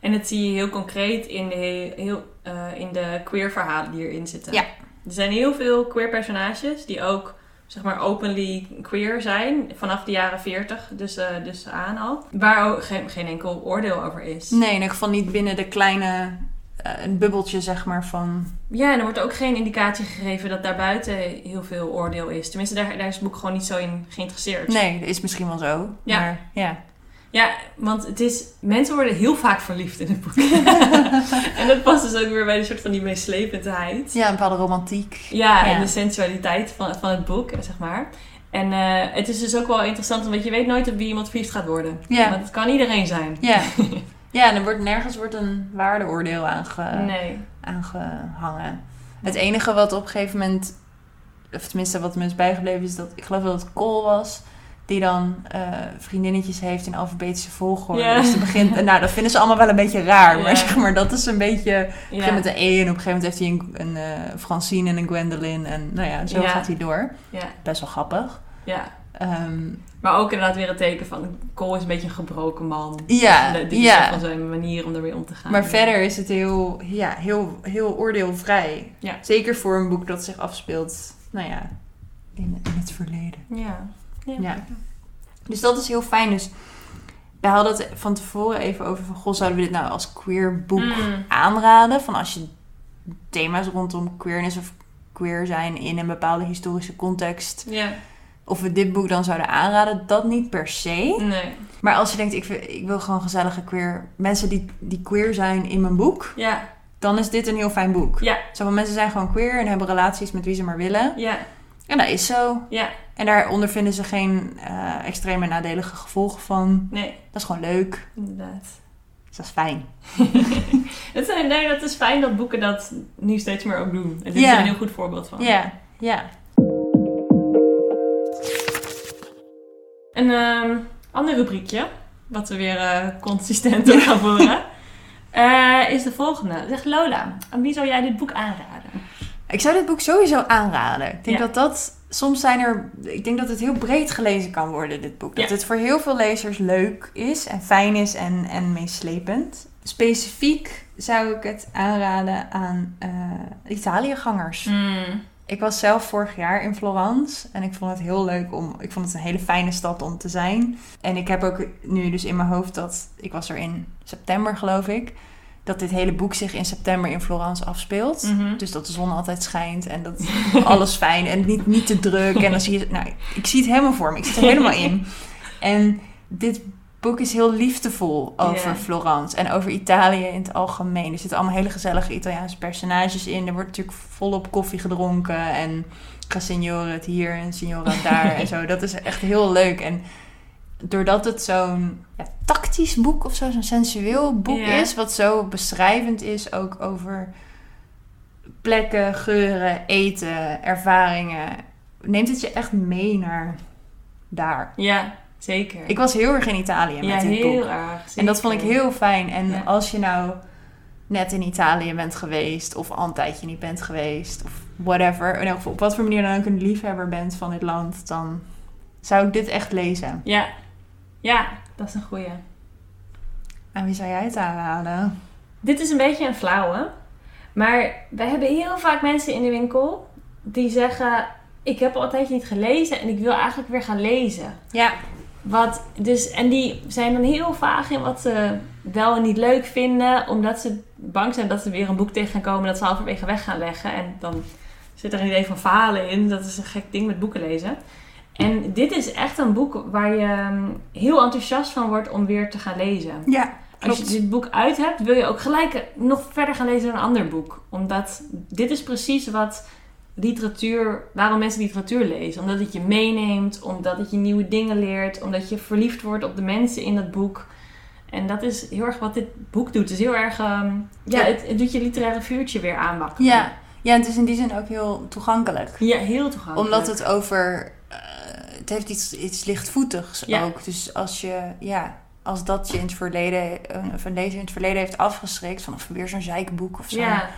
En dat zie je heel concreet in de, heel, heel, eh, in de queer verhalen die erin zitten. Ja. Er zijn heel veel queer personages die ook zeg maar openly queer zijn vanaf de jaren 40 dus, eh, dus aan al. Waar ook geen, geen enkel oordeel over is. Nee, in ieder geval niet binnen de kleine... eh, een bubbeltje, zeg maar, van... Ja, en er wordt ook geen indicatie gegeven dat daarbuiten heel veel oordeel is. Tenminste, daar, daar is het boek gewoon niet zo in geïnteresseerd. Nee, dat is misschien wel zo. Ja. Maar ja. Ja, want het is... Mensen worden heel vaak verliefd in het boek. en dat past dus ook weer bij een soort van die meeslependheid. Ja, een bepaalde romantiek. Ja, Ja. en de sensualiteit van, van het boek, zeg maar. En eh, het is dus ook wel interessant, want je weet nooit op wie iemand verliefd gaat worden. Ja. Want het kan iedereen zijn. Ja. ja, en er wordt nergens wordt een waardeoordeel aange, Nee. aangehangen. Het enige wat op een gegeven moment, of tenminste wat me is bijgebleven, is dat ik geloof dat het Cole was. Die dan eh, vriendinnetjes heeft in alfabetische volgorde. Ja. Dus het begint, nou, dat vinden ze allemaal wel een beetje raar. Maar zeg maar, dat is een beetje. Het begint Ja. met een E en op een gegeven moment heeft hij een, een eh, Francine en een Gwendolyn. En nou ja, zo gaat hij door. Best wel grappig. Ja. Ehm, Maar ook inderdaad weer een teken van... Cole is een beetje een gebroken man. ja, De- Dit is ja. toch van zijn manier om ermee om te gaan. Maar verder is het heel, ja, heel, heel oordeelvrij. Ja. Zeker voor een boek dat zich afspeelt, nou ja, in, in het verleden. Ja. Ja. Ja. Dus dat is heel fijn. Dus we hadden het van tevoren even over van... Goh, zouden we dit nou als queer boek Mm. aanraden? Van als je thema's rondom queerness of queer zijn in een bepaalde historische context... Ja. of we dit boek dan zouden aanraden, dat niet per se. Nee. Maar als je denkt, ik, wil- ik wil gewoon gezellige queer... mensen die, die queer zijn in mijn boek... Ja. dan is dit een heel fijn boek. Ja. Zoveel mensen zijn gewoon queer en hebben relaties met wie ze maar willen. Ja. En dat is zo. Ja. En daar ondervinden ze geen eh, extreme nadelige gevolgen van. Nee. Dat is gewoon leuk. Inderdaad. Dus dat is fijn. Nee, dat is fijn dat boeken dat nu steeds meer ook doen. En dit Ja. is een heel goed voorbeeld van. Ja, ja. Een ehm, ander rubriekje, wat we weer eh, consistent op gaan voeren, eh, is de volgende. Zeg Lola, aan wie zou jij dit boek aanraden? Ik zou dit boek sowieso aanraden. Ik denk Ja. dat dat... Soms zijn er... Ik denk dat het heel breed gelezen kan worden, dit boek. Dat Ja. het voor heel veel lezers leuk is en fijn is en, en meeslepend. Specifiek zou ik het aanraden aan eh Italiëgangers. Hmm. Ik was zelf vorig jaar in Florence en ik vond het heel leuk om. Ik vond het een hele fijne stad om te zijn. En ik heb ook nu dus in mijn hoofd dat. Ik was er in september, geloof ik. Dat dit hele boek zich in september in Florence afspeelt. Mhm. Dus dat de zon altijd schijnt en dat alles fijn en niet, niet te druk. En dan zie je. Nou, ik zie het helemaal voor me. Ik zit er helemaal in. En dit boek is heel liefdevol over. Florence en over Italië in het algemeen. Er zitten allemaal hele gezellige Italiaanse personages in. Er wordt natuurlijk volop koffie gedronken en ga signore het hier en signora het daar en zo. Dat is echt heel leuk. En doordat het zo'n ja, tactisch boek of zo, zo'n sensueel boek is, wat zo beschrijvend is ook over plekken, geuren, eten, ervaringen, neemt het je echt mee naar daar. Ja, zeker. Ik was heel erg in Italië met ja, dit heel boek. erg. En dat vond ik heel fijn. En Ja. als je nou net in Italië bent geweest, of al een tijdje niet bent geweest, of whatever, in elk geval op wat voor manier dan ook een liefhebber bent van dit land, dan zou ik dit echt lezen. Ja. Ja, dat is een goeie. Aan wie zou jij het aanraden? Dit is een beetje een flauwe. Maar wij hebben heel vaak mensen in de winkel die zeggen... Ik heb al een tijdje niet gelezen en ik wil eigenlijk weer gaan lezen. Ja. Wat, dus, en die zijn dan heel vaag in wat ze wel en niet leuk vinden. Omdat ze bang zijn dat ze weer een boek tegen gaan komen dat ze halverwege weg gaan leggen. En dan zit er een idee van falen in. Dat is een gek ding met boeken lezen. En dit is echt een boek waar je mm, heel enthousiast van wordt om weer te gaan lezen. Ja, Als je dit boek uit hebt, wil je ook gelijk nog verder gaan lezen dan een ander boek. Omdat dit is precies wat literatuur, waarom mensen literatuur lezen. Omdat het je meeneemt, omdat het je nieuwe dingen leert, omdat je verliefd wordt op de mensen in dat boek. En dat is heel erg wat dit boek doet. Het is heel erg, ehm, ja, Ja. Het, het doet je literaire vuurtje weer aanbakken. Ja. ja, en het is in die zin ook heel toegankelijk. Ja, heel toegankelijk. Omdat het over. Eh, het heeft iets, iets lichtvoetigs Ja. ook. Dus als je. Ja, als dat je in het verleden. eh, Of een lezer in het verleden heeft afgeschrikt. Van of weer zo'n zeikboek of zo'n Ja.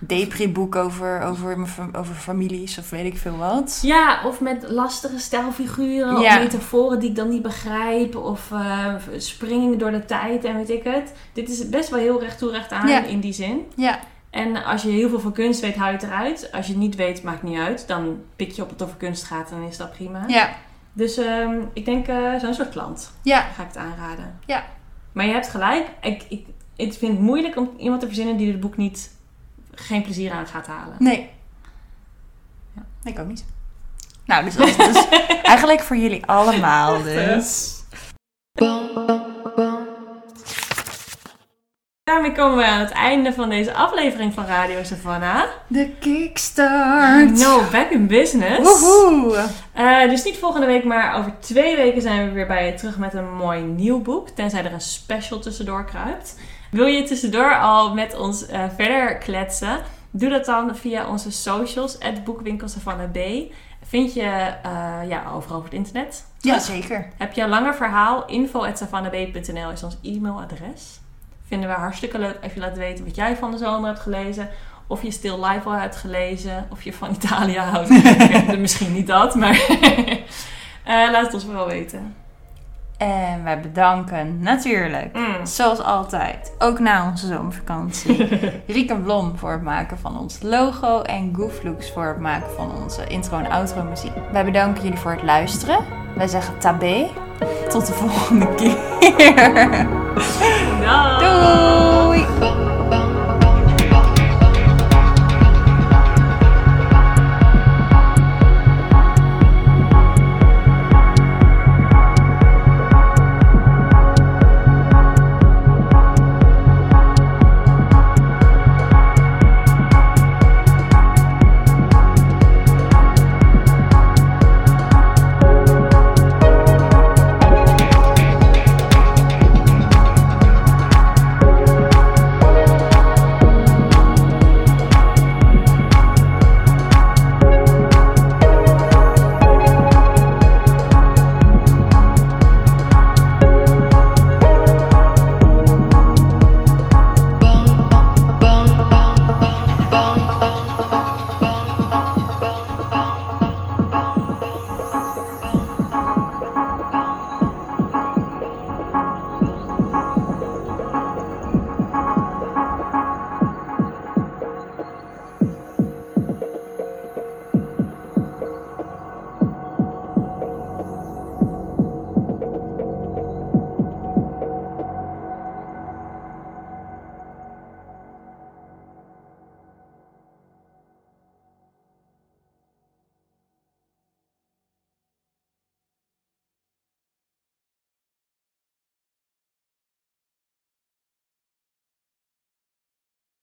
depri-boek over, over, over families of weet ik veel wat. Ja, of met lastige stijlfiguren Ja. of metaforen die ik dan niet begrijp. Of eh, springingen door de tijd en weet ik het. Dit is best wel heel recht toe recht aan Ja. in die zin. Ja, En als je heel veel van kunst weet, hou je het eruit. Als je het niet weet, maakt niet uit. Dan pik je op het over kunst gaat en is dat prima. ja, Dus ehm, ik denk eh, zo'n soort klant ja. ga ik het aanraden. Ja. Maar je hebt gelijk. Ik, ik, ik vind het moeilijk om iemand te verzinnen die het boek niet geen plezier aan gaat halen. Nee. Ja, ik ook niet. Nou, dus dat is dus eigenlijk voor jullie allemaal dus. Daarmee komen we aan het einde van deze aflevering van Radio Savannah. De kickstart. No, back in business. Woehoe. Eh, dus niet volgende week, maar over twee weken zijn we weer bij je terug met een mooi nieuw boek. Tenzij er een special tussendoor kruipt. Wil je tussendoor al met ons eh, verder kletsen? Doe dat dan via onze socials, boekwinkel Savannah B. Vind je eh, ja, overal over het internet. Ja, zeker. Heb je een langer verhaal? info.savannahb.nl is ons e-mailadres. Vinden we hartstikke leuk als je laat weten wat jij van de zomer hebt gelezen. Of je Still Life al hebt gelezen. Of je van Italië houdt. Misschien niet dat, maar... Eh, laat het ons vooral weten. En wij bedanken natuurlijk, Mm. zoals altijd, ook na onze zomervakantie, Rieke Blom voor het maken van ons logo en Gooflooks voor het maken van onze intro en outro muziek. Wij bedanken jullie voor het luisteren. Wij zeggen tabé. Tot de volgende keer. Doei!